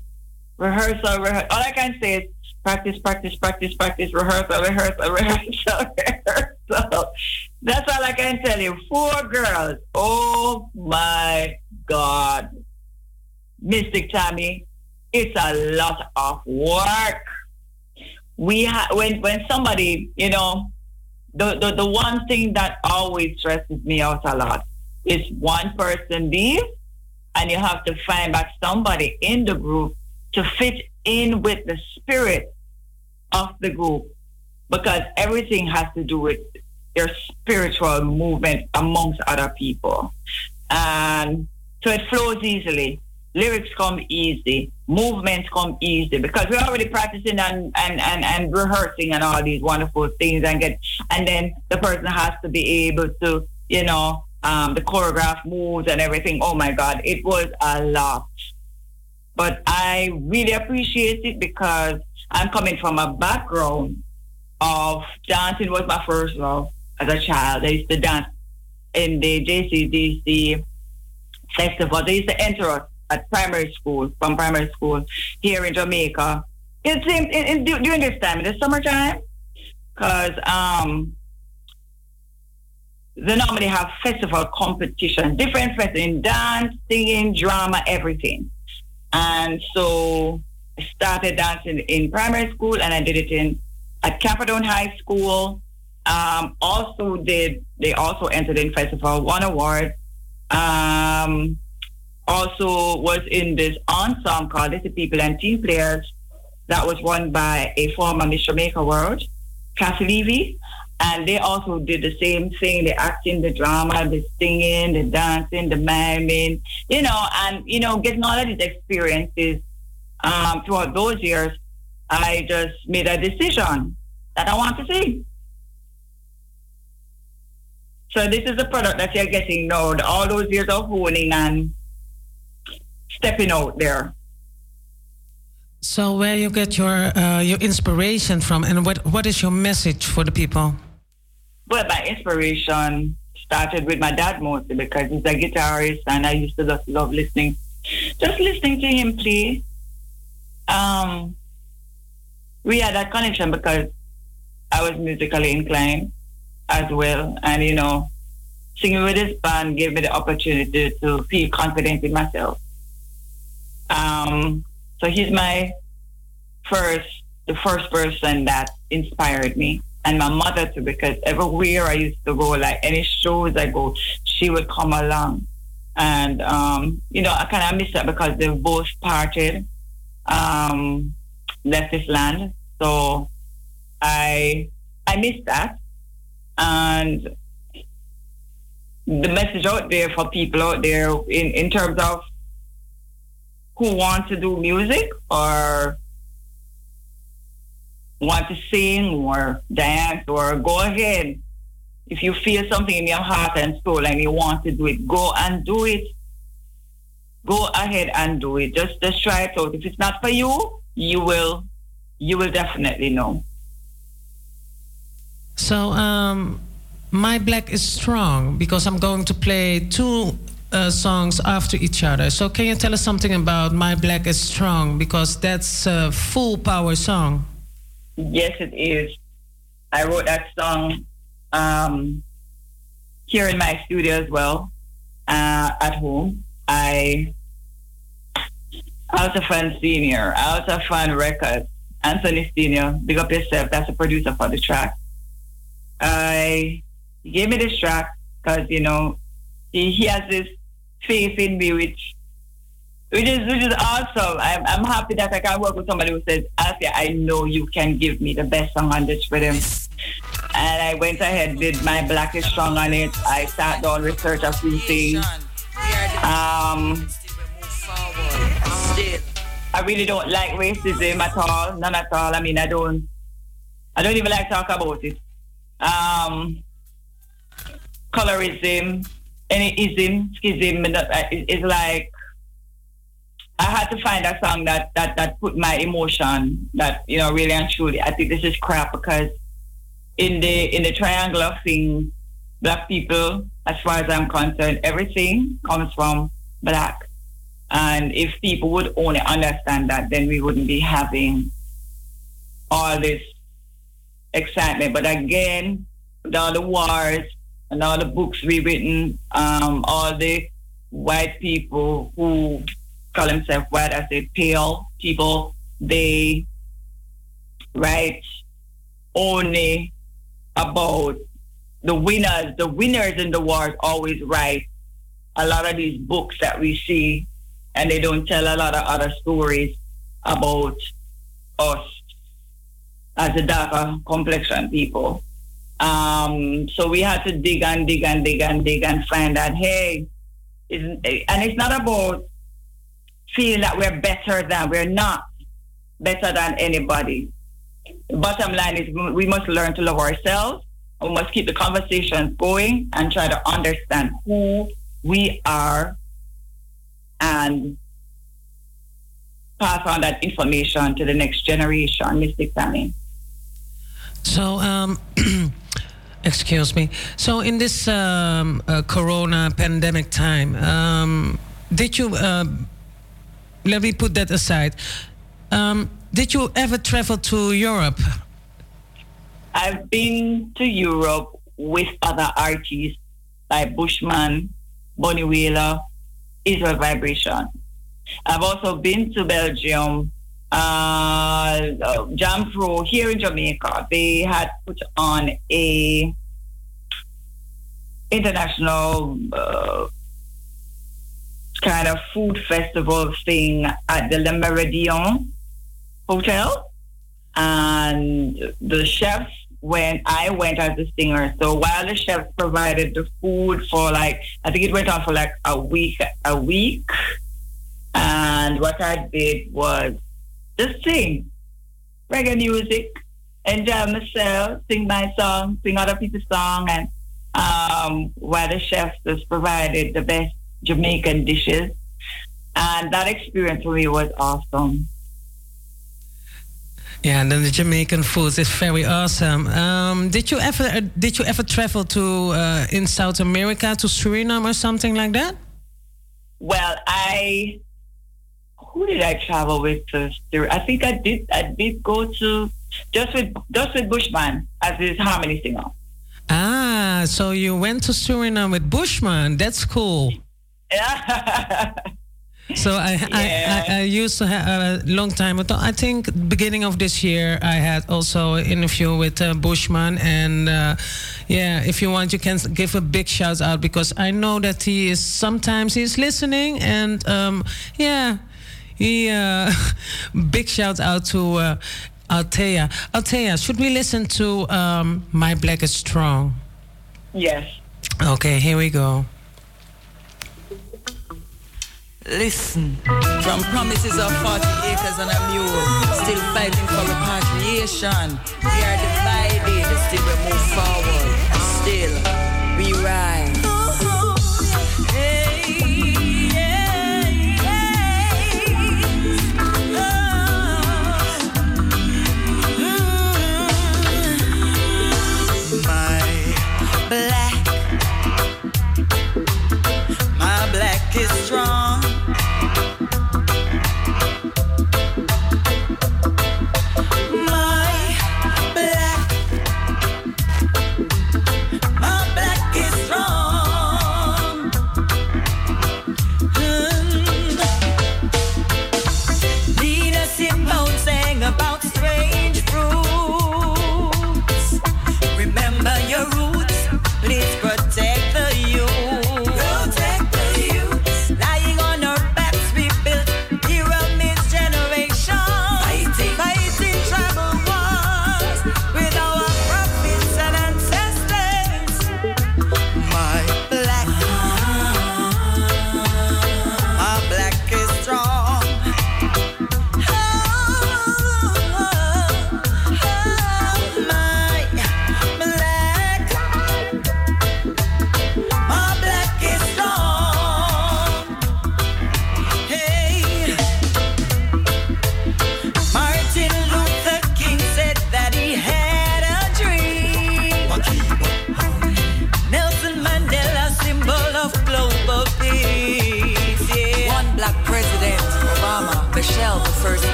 Rehearsal, rehearsal. All I can say is practice, practice, practice, practice, rehearsal, rehearsal, [laughs] rehearsal, rehearsal. That's all I can tell you. Four girls. Oh my God. Mistic Tammy, it's a lot of work. We ha- when when somebody, you know, the, the the one thing that always stresses me out a lot is one person leaves and you have to find back somebody in the group to fit in with the spirit of the group because everything has to do with your spiritual movement amongst other people. And so it flows easily. Lyrics come easy. Movements come easy because we're already practicing and, and, and, and rehearsing and all these wonderful things and get and then the person has to be able to you know um, the choreograph moves and everything. Oh my god it was a lot. But i really appreciate it because i'm coming from a background of dancing was my first love as a child i used to dance in the jcdc festival they used to enter us at primary school from primary school here in Jamaica. It in, in, during this time, in the summertime, because um, they normally have festival competition, different festivals in dance, singing, drama, everything. And so started dancing in primary school, and I did it in at Camperdown High School. Um, also did they also entered in festival one award. Um, also was in this ensemble called Little People and Teen Players that was won by a former Miss Jamaica World, Cathi Levy. and they also did the same thing: the acting, the drama, the singing, the dancing, the miming. You know, and you know, getting all of these experiences um, throughout those years, I just made a decision that I want to see. So this is the product that you're getting now. All those years of honing and stepping out there. So where you get your uh, your inspiration from, and what what is your message for the people? Well, my inspiration started with my dad mostly because he's a guitarist and I used to just love listening, just listening to him play. Um, we had that connection because I was musically inclined as well. And, you know, singing with this band gave me the opportunity to feel confident in myself. Um, so he's my first, the first person that inspired me. And my mother too, because everywhere I used to go, like any shows I go, she would come along. And, um, you know, I kind of miss that because they both parted, um, left this land. So I, I miss that. And the message out there for people out there in, in terms of who want to do music or want to sing or dance or go ahead. If you feel something in your heart and soul and you want to do it, go and do it. Go ahead and do it. Just just try it out. If it's not for you, you will you will definitely know. So um, my black is strong because I'm going to play two uh, songs after each other. So can you tell us something about my black is strong because that's a full power song. Yes, it is. I wrote that song um, here in my studio as well, uh, at home. I Alta Fan Senior, Alta Fan Records, Anthony Senior, big up yourself. That's the producer for the track. I he gave me this track because you know he, he has this faith in me, which which is which is awesome. I'm, I'm happy that I can work with somebody who says, Asia, I know you can give me the best song on this rhythm. And I went ahead, did my Black is Strong on it. I sat down, researched a few things. Um, I really don't like racism at all, none at all. I mean, I don't, I don't even like talk about it. Um, colorism, any ism, schism, is like I had to find a song that that that put my emotion that you know really and truly. I think this is crap because in the in the triangle of things, black people, as far as I'm concerned, everything comes from black. And if people would only understand that, then we wouldn't be having all this excitement. But again, with all the wars and all the books we've written, um, all the white people who call themselves white, I say pale people, they write only about the winners. The winners in the wars always write a lot of these books that we see, and they don't tell a lot of other stories about us as a darker complexion people. Um, so we had to dig and dig and dig and dig and find that hey, and it's not about feeling that we're better than we're not better than anybody. The bottom line is we must learn to love ourselves. We must keep the conversations going and try to understand who we are and pass on that information to the next generation, Mystic Family. So, um, [clears throat] excuse me. So, in this um, uh, Corona pandemic time, um, did you? Uh, let me put that aside. Um, did you ever travel to Europe? I've been to Europe with other artists like Bushman, Bunny Wailer, Israel Vibration. I've also been to Belgium, uh, JAMPRO here in Jamaica. They had put on a international uh, kind of food festival thing at the Le Meridien Hotel. And the chefs when I went as a singer. So while the chefs provided the food for like, I think it went on for like a week, a week. And what I did was just sing reggae music, enjoy myself, sing my song, sing other people's song, and um, while the chefs just provided the best Jamaican dishes. And that experience for me was awesome. Yeah, and then the Jamaican food is very awesome. Um, did you ever uh, did you ever travel to uh, in South America to Suriname or something like that? Well, I who did I travel with? I think I did. I did go to just with just with Bushman as his harmony singer. Ah, so you went to Suriname with Bushman. That's cool. [laughs] So I, I, I, I used to have a long time ago. I think beginning of this year I had also an interview with uh, Bushman, and uh, yeah, if you want, you can give a big shout out because I know that he is sometimes he's listening, and um, yeah, he uh, [laughs] big shout out to uh, Altea. Althea, should we listen to um, My Black is Strong? Yes. Okay, here we go. Listen, from promises of 40 acres and a mule, still fighting for repatriation. We are divided, still we move forward, still we rise.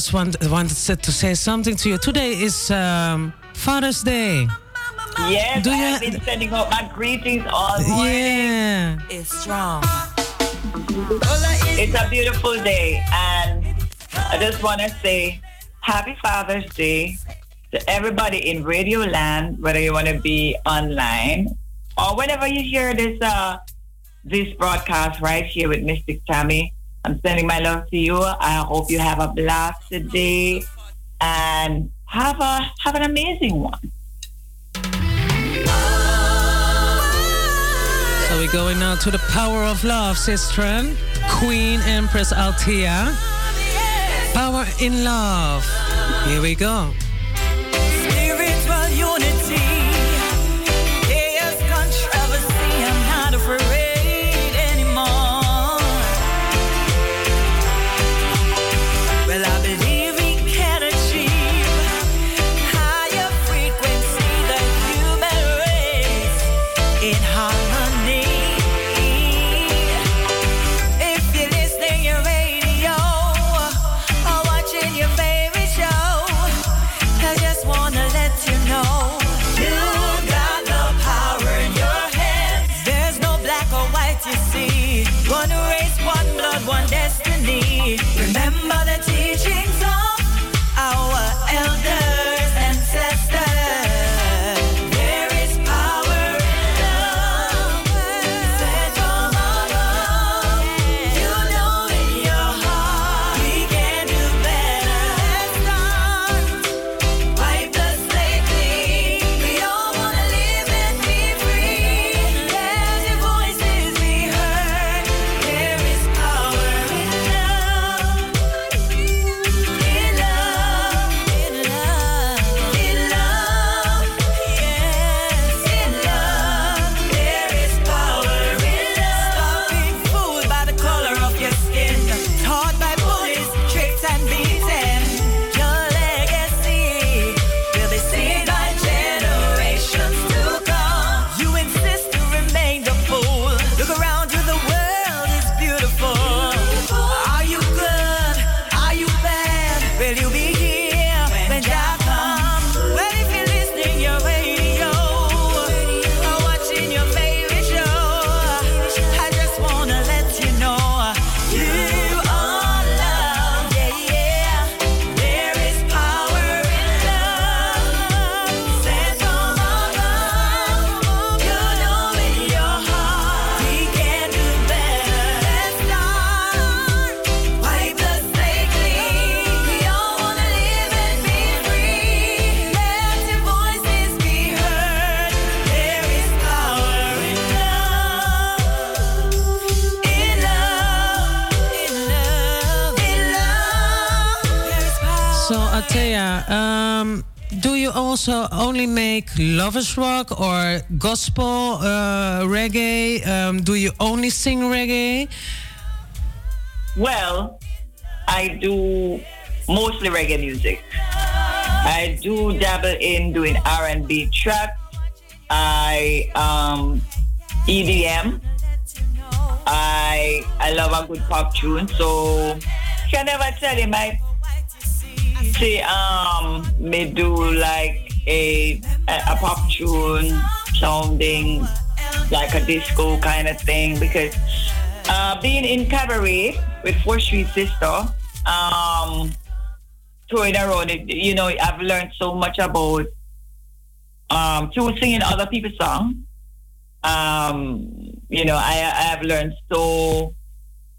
Just want, wanted to say something to you. Today is um, Father's Day. Yes, Do I you have been sending out my greetings all morning. Yeah. It's strong. It's a beautiful day, and I just want to say Happy Father's Day to everybody in Radio Land, whether you want to be online or whenever you hear this uh, this broadcast right here with Mistic Tammy. I'm sending my love to you. I hope you have a blasted day and have a have an amazing one. So we're going now to the power of love, sister. Queen Empress Althea. Power in love. Here we go. what you see. One race, one blood, one destiny. Remember the teachings also only make lovers rock or gospel, uh, reggae? Um, do you only sing reggae? Well, I do mostly reggae music. I do dabble in doing R&B tracks. I um, EDM. I I love a good pop tune. So can never tell you my say um me do like a a, pop tune sounding like a disco kind of thing because uh, being in cabaret with Four Street Sister, um, touring around it, you know, I've learned so much about um, through singing other people's songs. Um, you know, I, I have learned so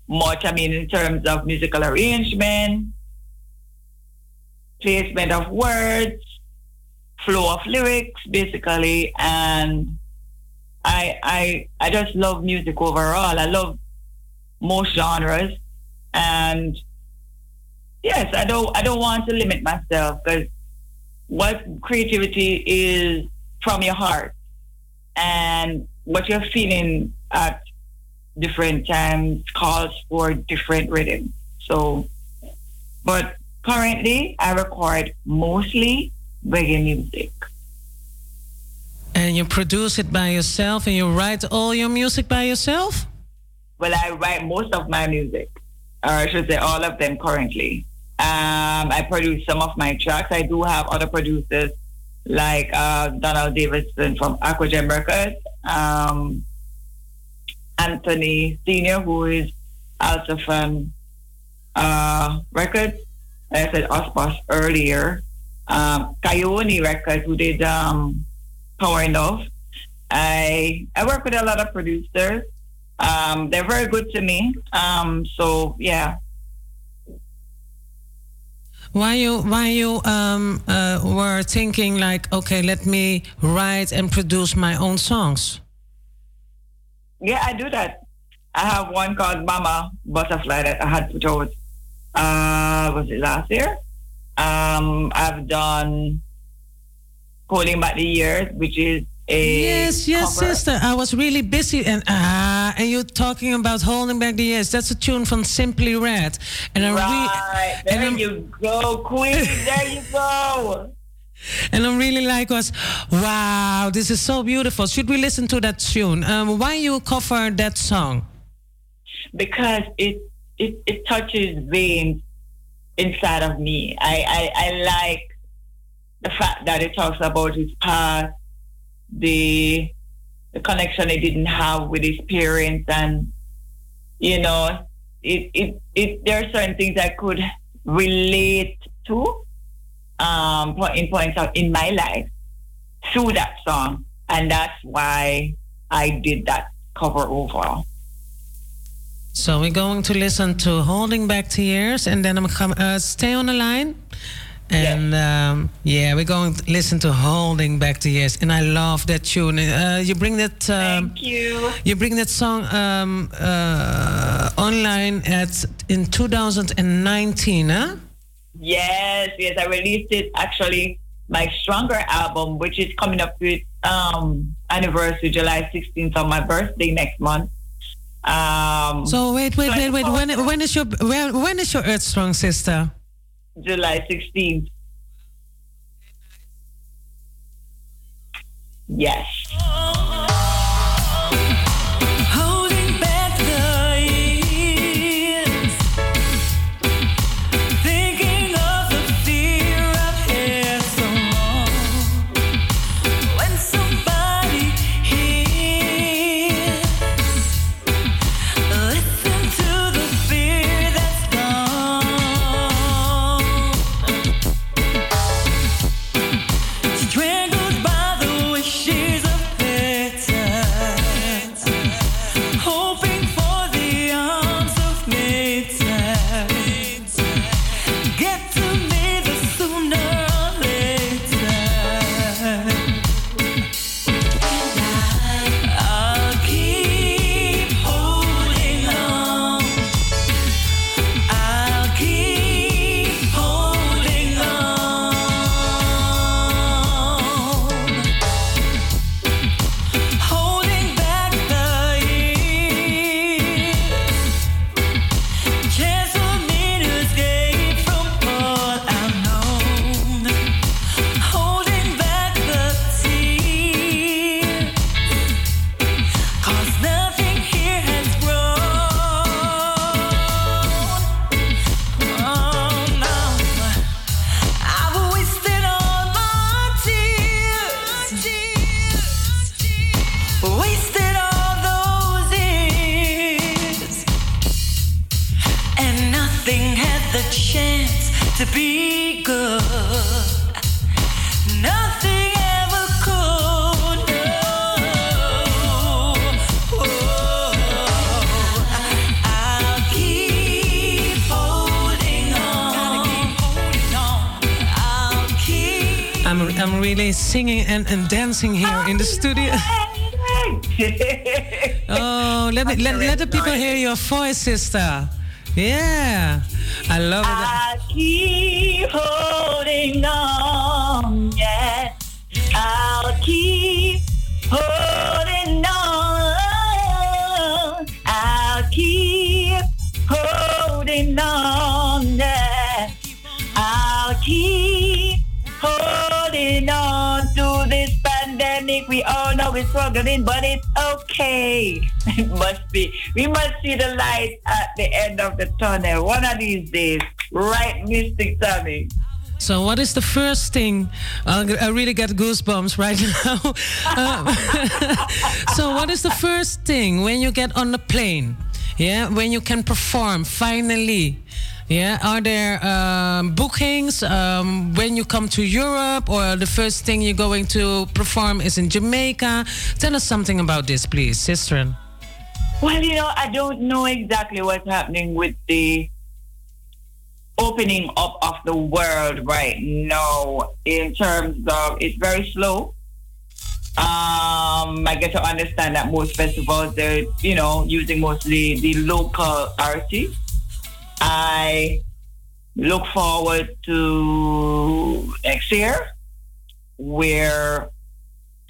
much. I mean, in terms of musical arrangement, placement of words, flow of lyrics, basically, and I I I just love music overall. I love most genres, and yes, I don't I don't want to limit myself because what creativity is from your heart and what you're feeling at different times calls for different rhythms. So, but currently I record mostly reggae music. And you produce it by yourself and you write all your music by yourself? Well, I write most of my music, or I should say all of them currently. Um, I produce some of my tracks. I do have other producers like uh, Donald Davidson from Aquagem Records, um, Anthony Senior, who is also from uh, Records. Like I said Ospas earlier. Um, Coyote Records, who did um, Power Enough. I I work with a lot of producers. Um, they're very good to me. Um, so yeah. Why you why you um, uh, were thinking like, okay, let me write and produce my own songs? Yeah, I do that. I have one called Mama Butterfly that I had put out. Uh, was it last year? Um, I've done Holding Back the Years, which is a Yes, yes, cover. sister. I was really busy, and ah, and you talking about holding back the years. That's a tune from Simply Red, and I really, Right, there you go, Queen. There you go. [laughs] and I'm really like was, wow, this is so beautiful. Should we listen to that tune? Um, why you cover that song? because it it, it touches veins inside of me. I, I, I like the fact that it talks about his past, the the connection he didn't have with his parents, and you know, it, it, it, there are certain things I could relate to um, in points of in my life through that song, and that's why I did that cover overall. So we're going to listen to Holding Back Tears, and then I'm coming. Uh, stay on the line. And um, yeah, we're going to listen to Holding Back Tears, and I love that tune. Uh, you bring that. Um, Thank you. You bring that song um, uh, online at in 2019, huh? Yes, yes, I released it actually my Stronger album, which is coming up with um anniversary July 16th on my birthday next month. Um So wait, wait, so wait, wait. When when is your when, when is your Earth Strong sister? July 16th. Yes. To be good. Nothing ever could. No. I'll keep holding on. I'll keep. I'm I'm really singing and, and dancing here in the studio. [laughs] oh, let me let, let the people hear your voice, sister. Yeah, I love it. Keep holding on, yeah. I'll keep holding pandemic. We all know we're struggling, but it's okay. It [laughs] must be. We must see the light at the end of the tunnel one of these days. Right, Mistic Tammy? So, what is the first thing? Uh, I really get goosebumps right [laughs] now. Um, [laughs] so, what is the first thing when you get on the plane? Yeah, when you can perform finally. Yeah, are there um, bookings um, when you come to Europe, or the first thing you're going to perform is in Jamaica? Tell us something about this, please, sister. Well, you know, I don't know exactly what's happening with the opening up of the world right now in terms of it's very slow. Um, I get to understand that most festivals they're, you know, using mostly the local artists. I look forward to next year where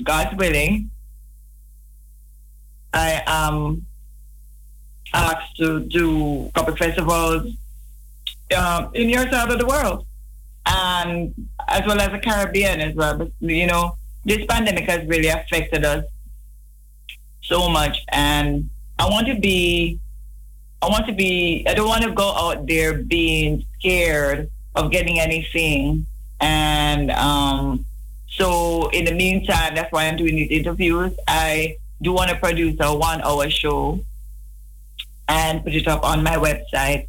God's willing I am asked to do a couple festivals um, in your side of the world, and as well as the Caribbean as well. But you know, this pandemic has really affected us so much, and I want to be, I want to be, I don't want to go out there being scared of getting anything, and um, so in the meantime, that's why I'm doing these interviews. I do want to produce a one-hour show and put it up on my website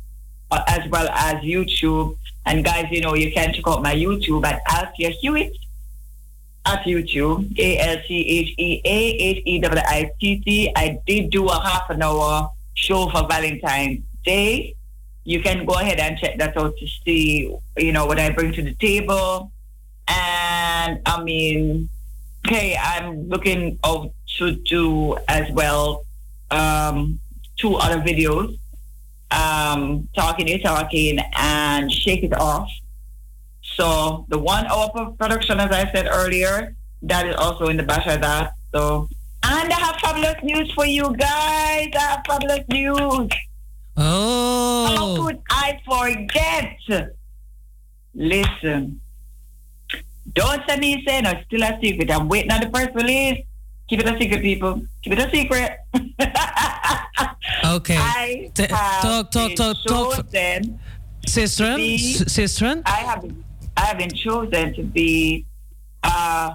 uh, as well as YouTube. And guys, you know, you can check out my YouTube at Althea Hewitt at YouTube, A L T H E A H E W I T T. I did do a half an hour show for Valentine's Day. You can go ahead and check that out to see, you know, what I bring to the table. And I mean, okay, I'm looking out to do as well um, two other videos um, Talking You Talking and Shake It Off. So the one hour production, as I said earlier, that is also in the of that. So, and I have fabulous news for you guys. I have fabulous news. Oh. How could I forget? Listen. Don't send me saying it's still a secret. I'm waiting on the press release. Keep it a secret, people. Keep it a secret. [laughs] Okay. I T- have talk, talk, talk, talk. chosen Sister, sister. I have I have been chosen to be uh,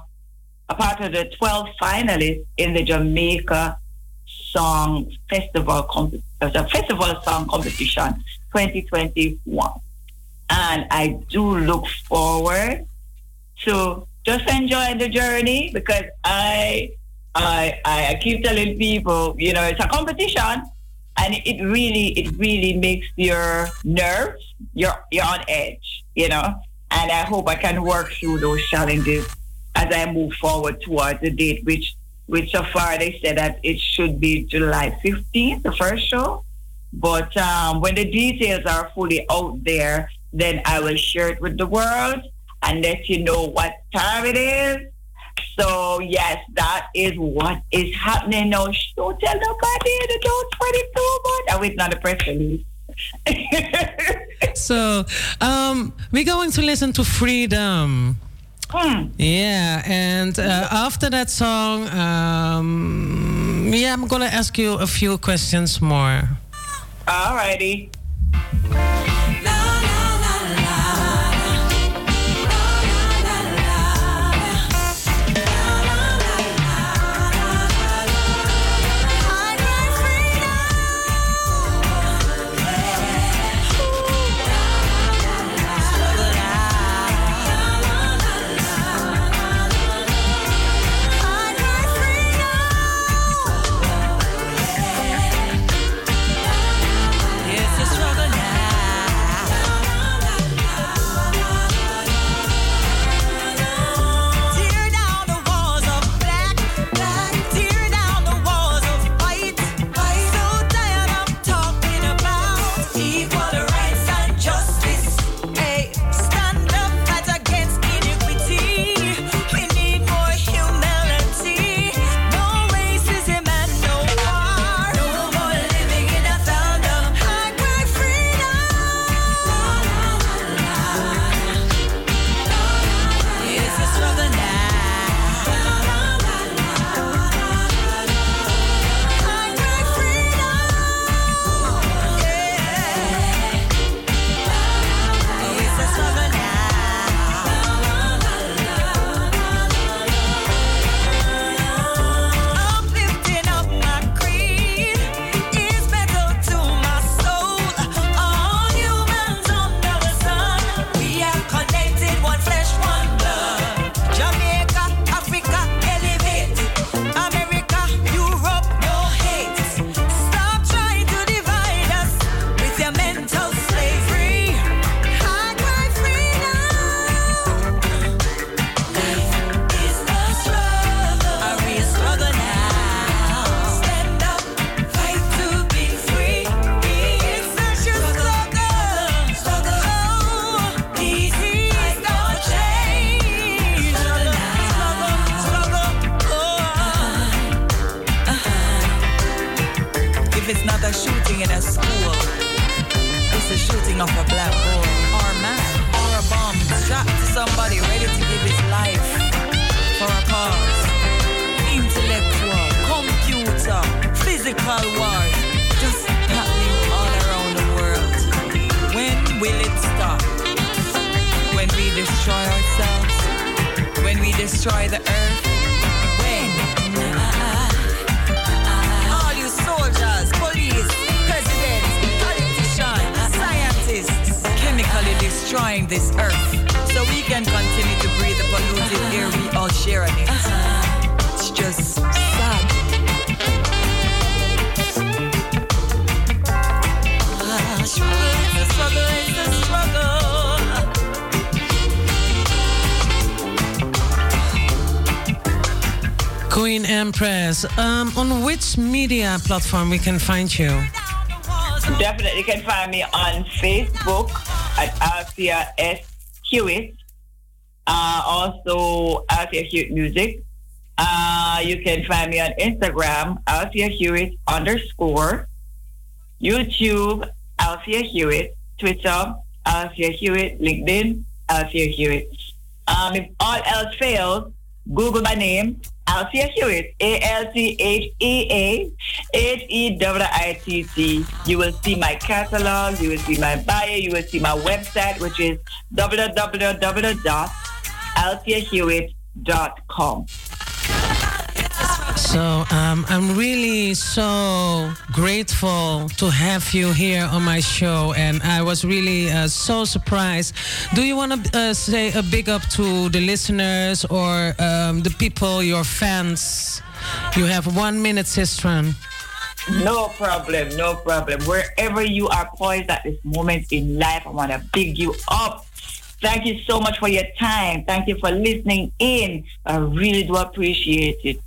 a part of the 12 finalists in the Jamaica Song Festival uh, the Festival Song Competition 2021, and I do look forward to just enjoying the journey because I I I keep telling people, you know, it's a competition, and it really it really makes your nerves you're you're on edge, you know. And I hope I can work through those challenges as I move forward towards the date, which which so far they said that it should be July 15th, the first show. But um, when the details are fully out there, then I will share it with the world and let you know what time it is. So yes, that is what is happening. Shh, Don't tell nobody. Don't spread it too much. I'm waiting on the press release. [laughs] So, um, we're going to listen to Freedom. Yeah, and uh, after that song, um, yeah, I'm gonna ask you a few questions more. Alrighty. Clean this earth so we can continue to breathe the polluted air we all share on it. It's just sad. Ah, struggle, it's a struggle, it's a struggle. Queen Empress, um, on which media platform we can find you? Definitely, you can find me on Facebook at Althea S. Hewitt. Uh, also, Althea Hewitt Music. Uh, you can find me on Instagram, Althea Hewitt underscore. YouTube, Althea Hewitt. Twitter, Althea Hewitt. LinkedIn, Althea Hewitt. Um, if all else fails, Google my name, Althea Hewitt, A L T H E A H E W I T T. You will see my catalog, you will see my bio, you will see my website, which is www.altheahewitt.com. So um, I'm really so grateful to have you here on my show, and I was really uh, so surprised. Do you want to uh, say a big up to the listeners or um, the people, your fans? You have one minute, Sistran. No problem, no problem. Wherever you are poised at this moment in life, I want to big you up. Thank you so much for your time. Thank you for listening in. I really do appreciate it.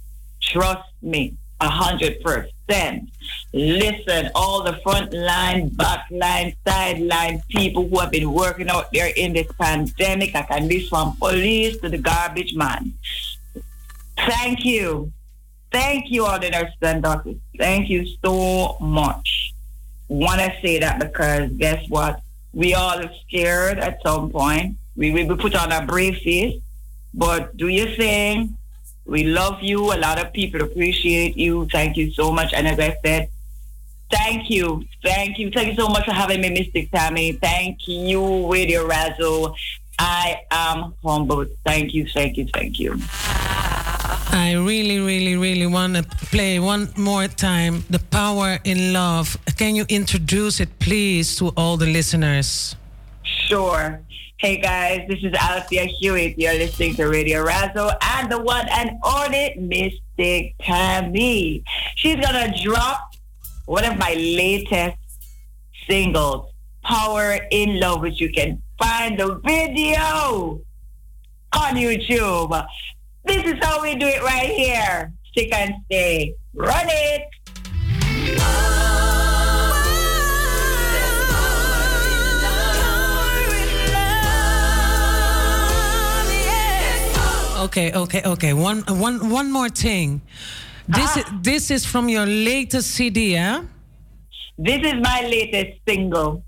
Trust me, a hundred percent. Listen, all the front line, back line, sideline people who have been working out there in this pandemic. I can list from police to the garbage man. Thank you. Thank you, all the nurses and doctors. Thank you so much. Want to say that because guess what? We all are scared at some point. We will be put on a brave face, but do your thing. We love you. A lot of people appreciate you. Thank you so much. And as I said, thank you. Thank you. Thank you so much for having me, Mistic Tammy. Thank you, Radio Razo. I am humbled. Thank you, thank you, thank you. I really, really, really want to play one more time the power in love. Can you introduce it, please, to all the listeners? Sure. Hey guys, this is Althea Hewitt. You're listening to Radio Razo and the one and only Mistic Tammy. She's gonna drop one of my latest singles, Power in Love, which you can find the video on YouTube. This is how we do it right here. Stick and stay. Run it. Okay, okay, okay. One, one, one more thing. This, ah. is, this is from your latest CD, yeah? This is my latest single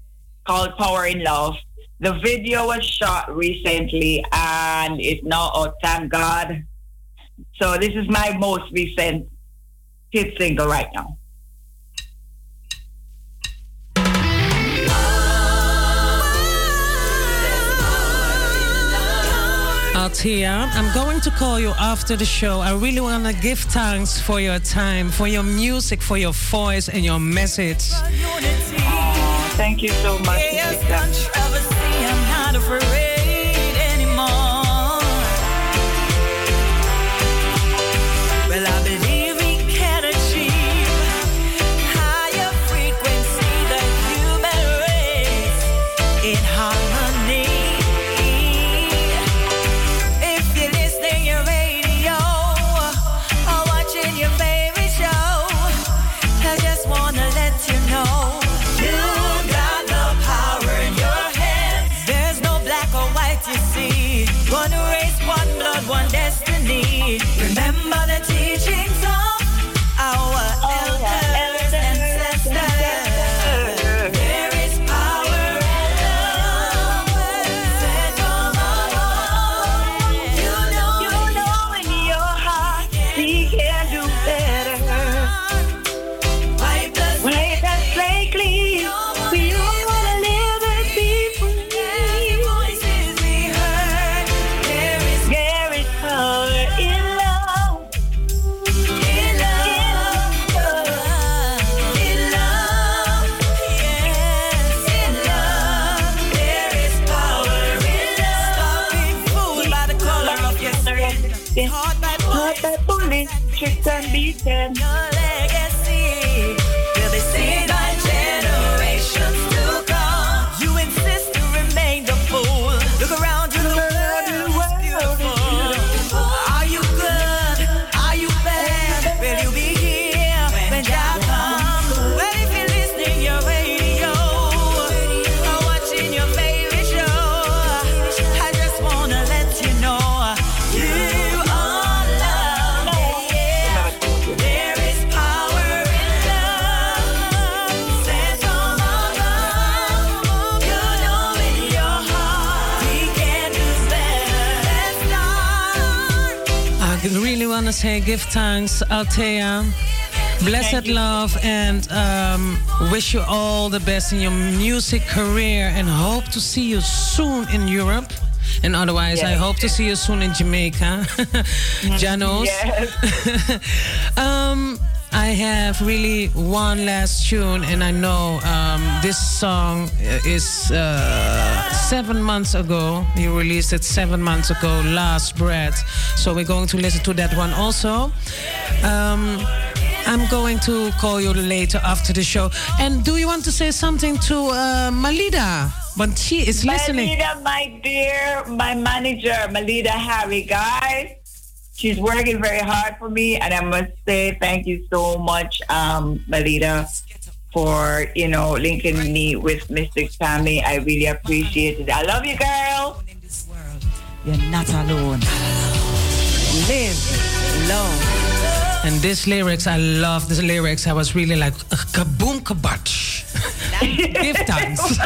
called Power in Love. The video was shot recently and it's now out, oh, thank God. So this is my most recent hit single right now. Althea, I'm going to call you after the show. I really want to give thanks for your time, for your music, for your voice, and your message. Thank you so much. Say give thanks, Althea. Blessed love and um, wish you all the best in your music career and hope to see you soon in Europe. And otherwise, I hope to see you soon in Jamaica. [laughs] Janos. [laughs] um, I have really one last tune, and I know um, this song is uh, seven months ago. You released it seven months ago, Last Breath. So we're going to listen to that one also. Um, I'm going to call you later after the show. And do you want to say something to uh, Malida? But she is listening. Malida, my dear, my manager, Malida Harry, guys. She's working very hard for me, and I must say thank you so much, um, Malida, for you know linking me with Mistic Family. I really appreciate it. I love you, girl. You're not alone. Live, love. And this lyrics, I love this lyrics. I was really like, kaboom kabach. [laughs] Give thanks.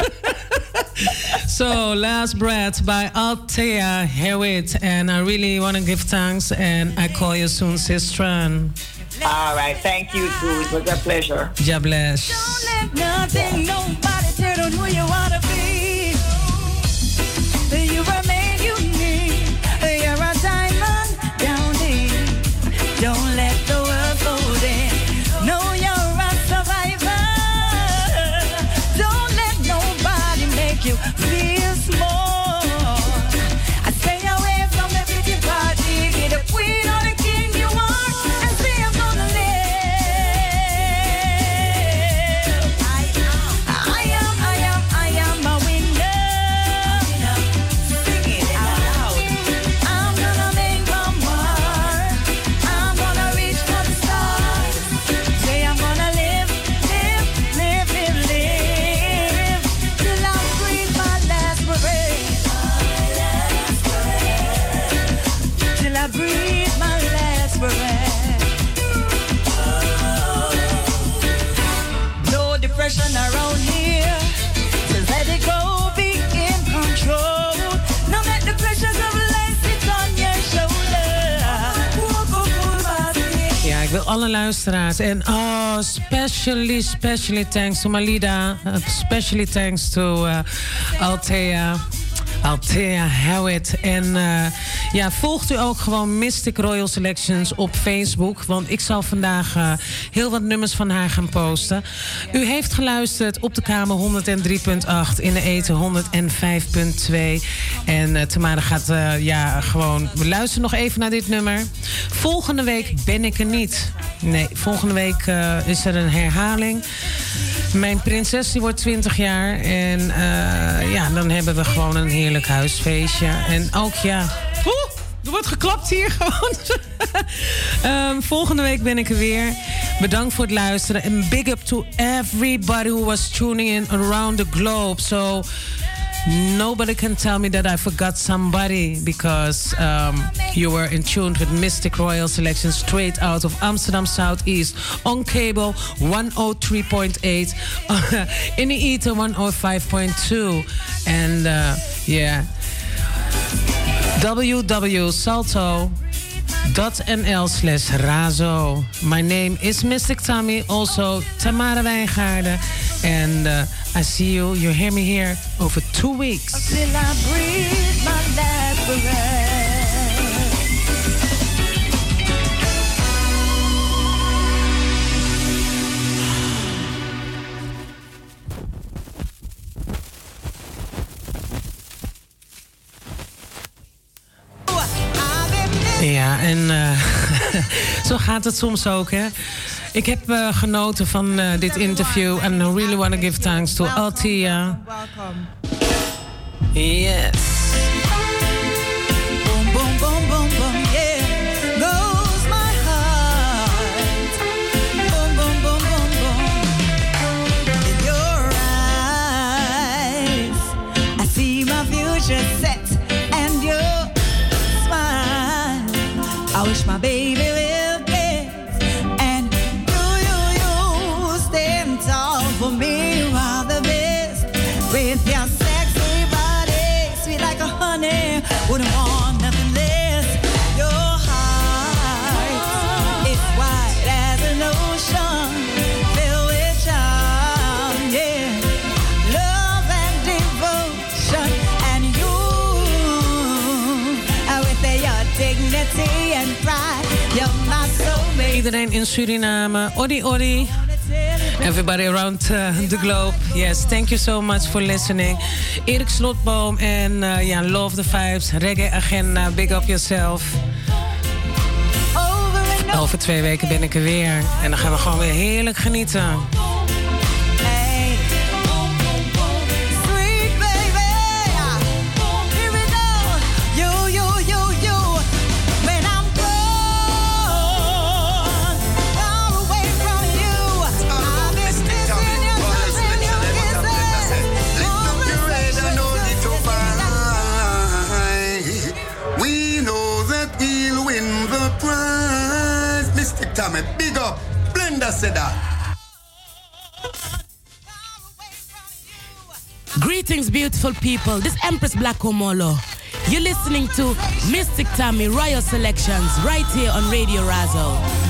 [laughs] so, Last Breath by Althea Hewitt. And I really want to give thanks. And I call you soon, Sistran. All right, thank you, too. It was a pleasure. God bless. let nothing, nobody tell on who you wanna be. You luisteraars. En oh, specially, specially thanks to Malida. Uh, Specially thanks to uh, Althea. Althea Hewitt. En eh, ja, volgt u ook gewoon Mystic Royal Selections op Facebook. Want ik zal vandaag eh, heel wat nummers van haar gaan posten. U heeft geluisterd op de kamer 103.8, in de eten 105.2. En eh Tamara gaat eh, ja, gewoon... We luisteren nog even naar dit nummer. Volgende week ben ik er niet. Nee, volgende week is er een herhaling. Mijn prinses die wordt 20 jaar. En ja, dan hebben we gewoon een heerlijk huisfeestje. En ook ja... Er wordt geklapt hier gewoon. [laughs] Ehm, volgende week ben ik er weer. Bedankt voor het luisteren. En big up to everybody who was tuning in around the globe. So nobody can tell me that I forgot somebody because um, you were in tune with Mystic Royal Selection straight out of Amsterdam Southeast on cable 103.8, [laughs] in the ether 105.2, and uh, yeah, www.salto.nl slash razo. My name is Mystic Tammy, also Tamara Wijngaarden, and uh, I see you, you hear me here over two weeks. Ja, en eh, [laughs] zo gaat het soms ook, hè. Ik heb eh, genoten van eh, dit interview. I really want to give thanks to Altia. Yes. Boom, boom, boom, boom, boom, yeah. Goes my heart. Boom, boom, boom, boom, boom. In your eyes, I see my future set my baby Iedereen in Suriname. Odi, odi. Everybody around uh, the globe. Yes, thank you so much for listening. Erik Slotboom en uh, Love the Vibes. Reggae Agenda, Big Up Yourself. Over twee weken ben ik er weer. En dan gaan we gewoon weer heerlijk genieten. Greetings, beautiful people. This Empress Black Omolo. You're listening to Mistic Tammy Royal Selections right here on Radio Razo.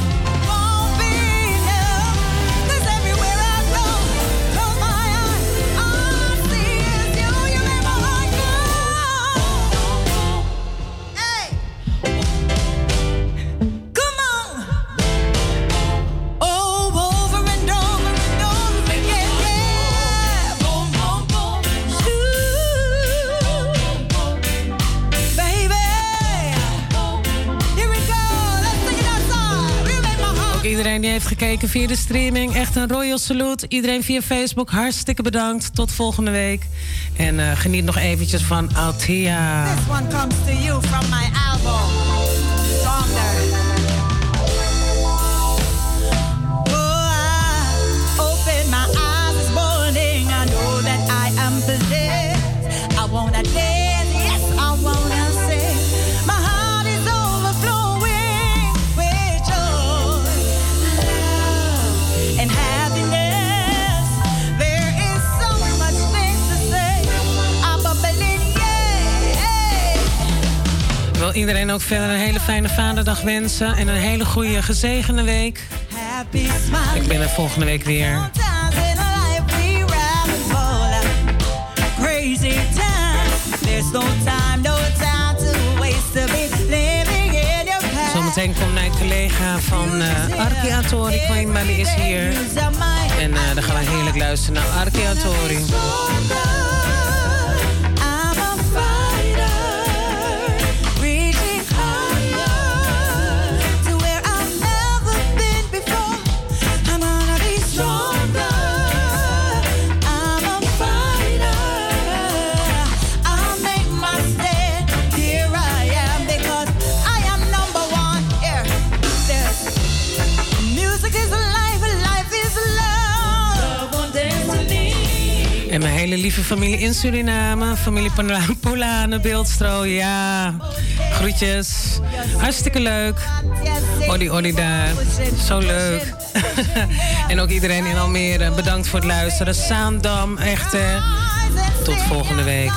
Gekeken via de streaming. Echt een royal salute. Iedereen via Facebook, hartstikke bedankt. Tot volgende week. En eh, geniet nog eventjes van Althea. This one comes to you from my album, iedereen ook verder een hele fijne vaderdag wensen. En een hele goede gezegende week. Happy smile. Ik ben er volgende week weer. Sometimes in life we rabbit hole. Crazy time. There's no time, no time to waste to be living in your past. Zometeen komt mijn collega van eh Arki Atori Queen, maar die is hier. En eh, dan gaan we heerlijk luisteren naar Arki lieve familie in Suriname. Familie Pola- [laughs] Polane, Beeldstro, ja. Groetjes. Hartstikke leuk. Odi Odi daar. Zo leuk. [laughs] en ook iedereen in Almere. Bedankt voor het luisteren. Saandam, echt hè. Tot volgende week.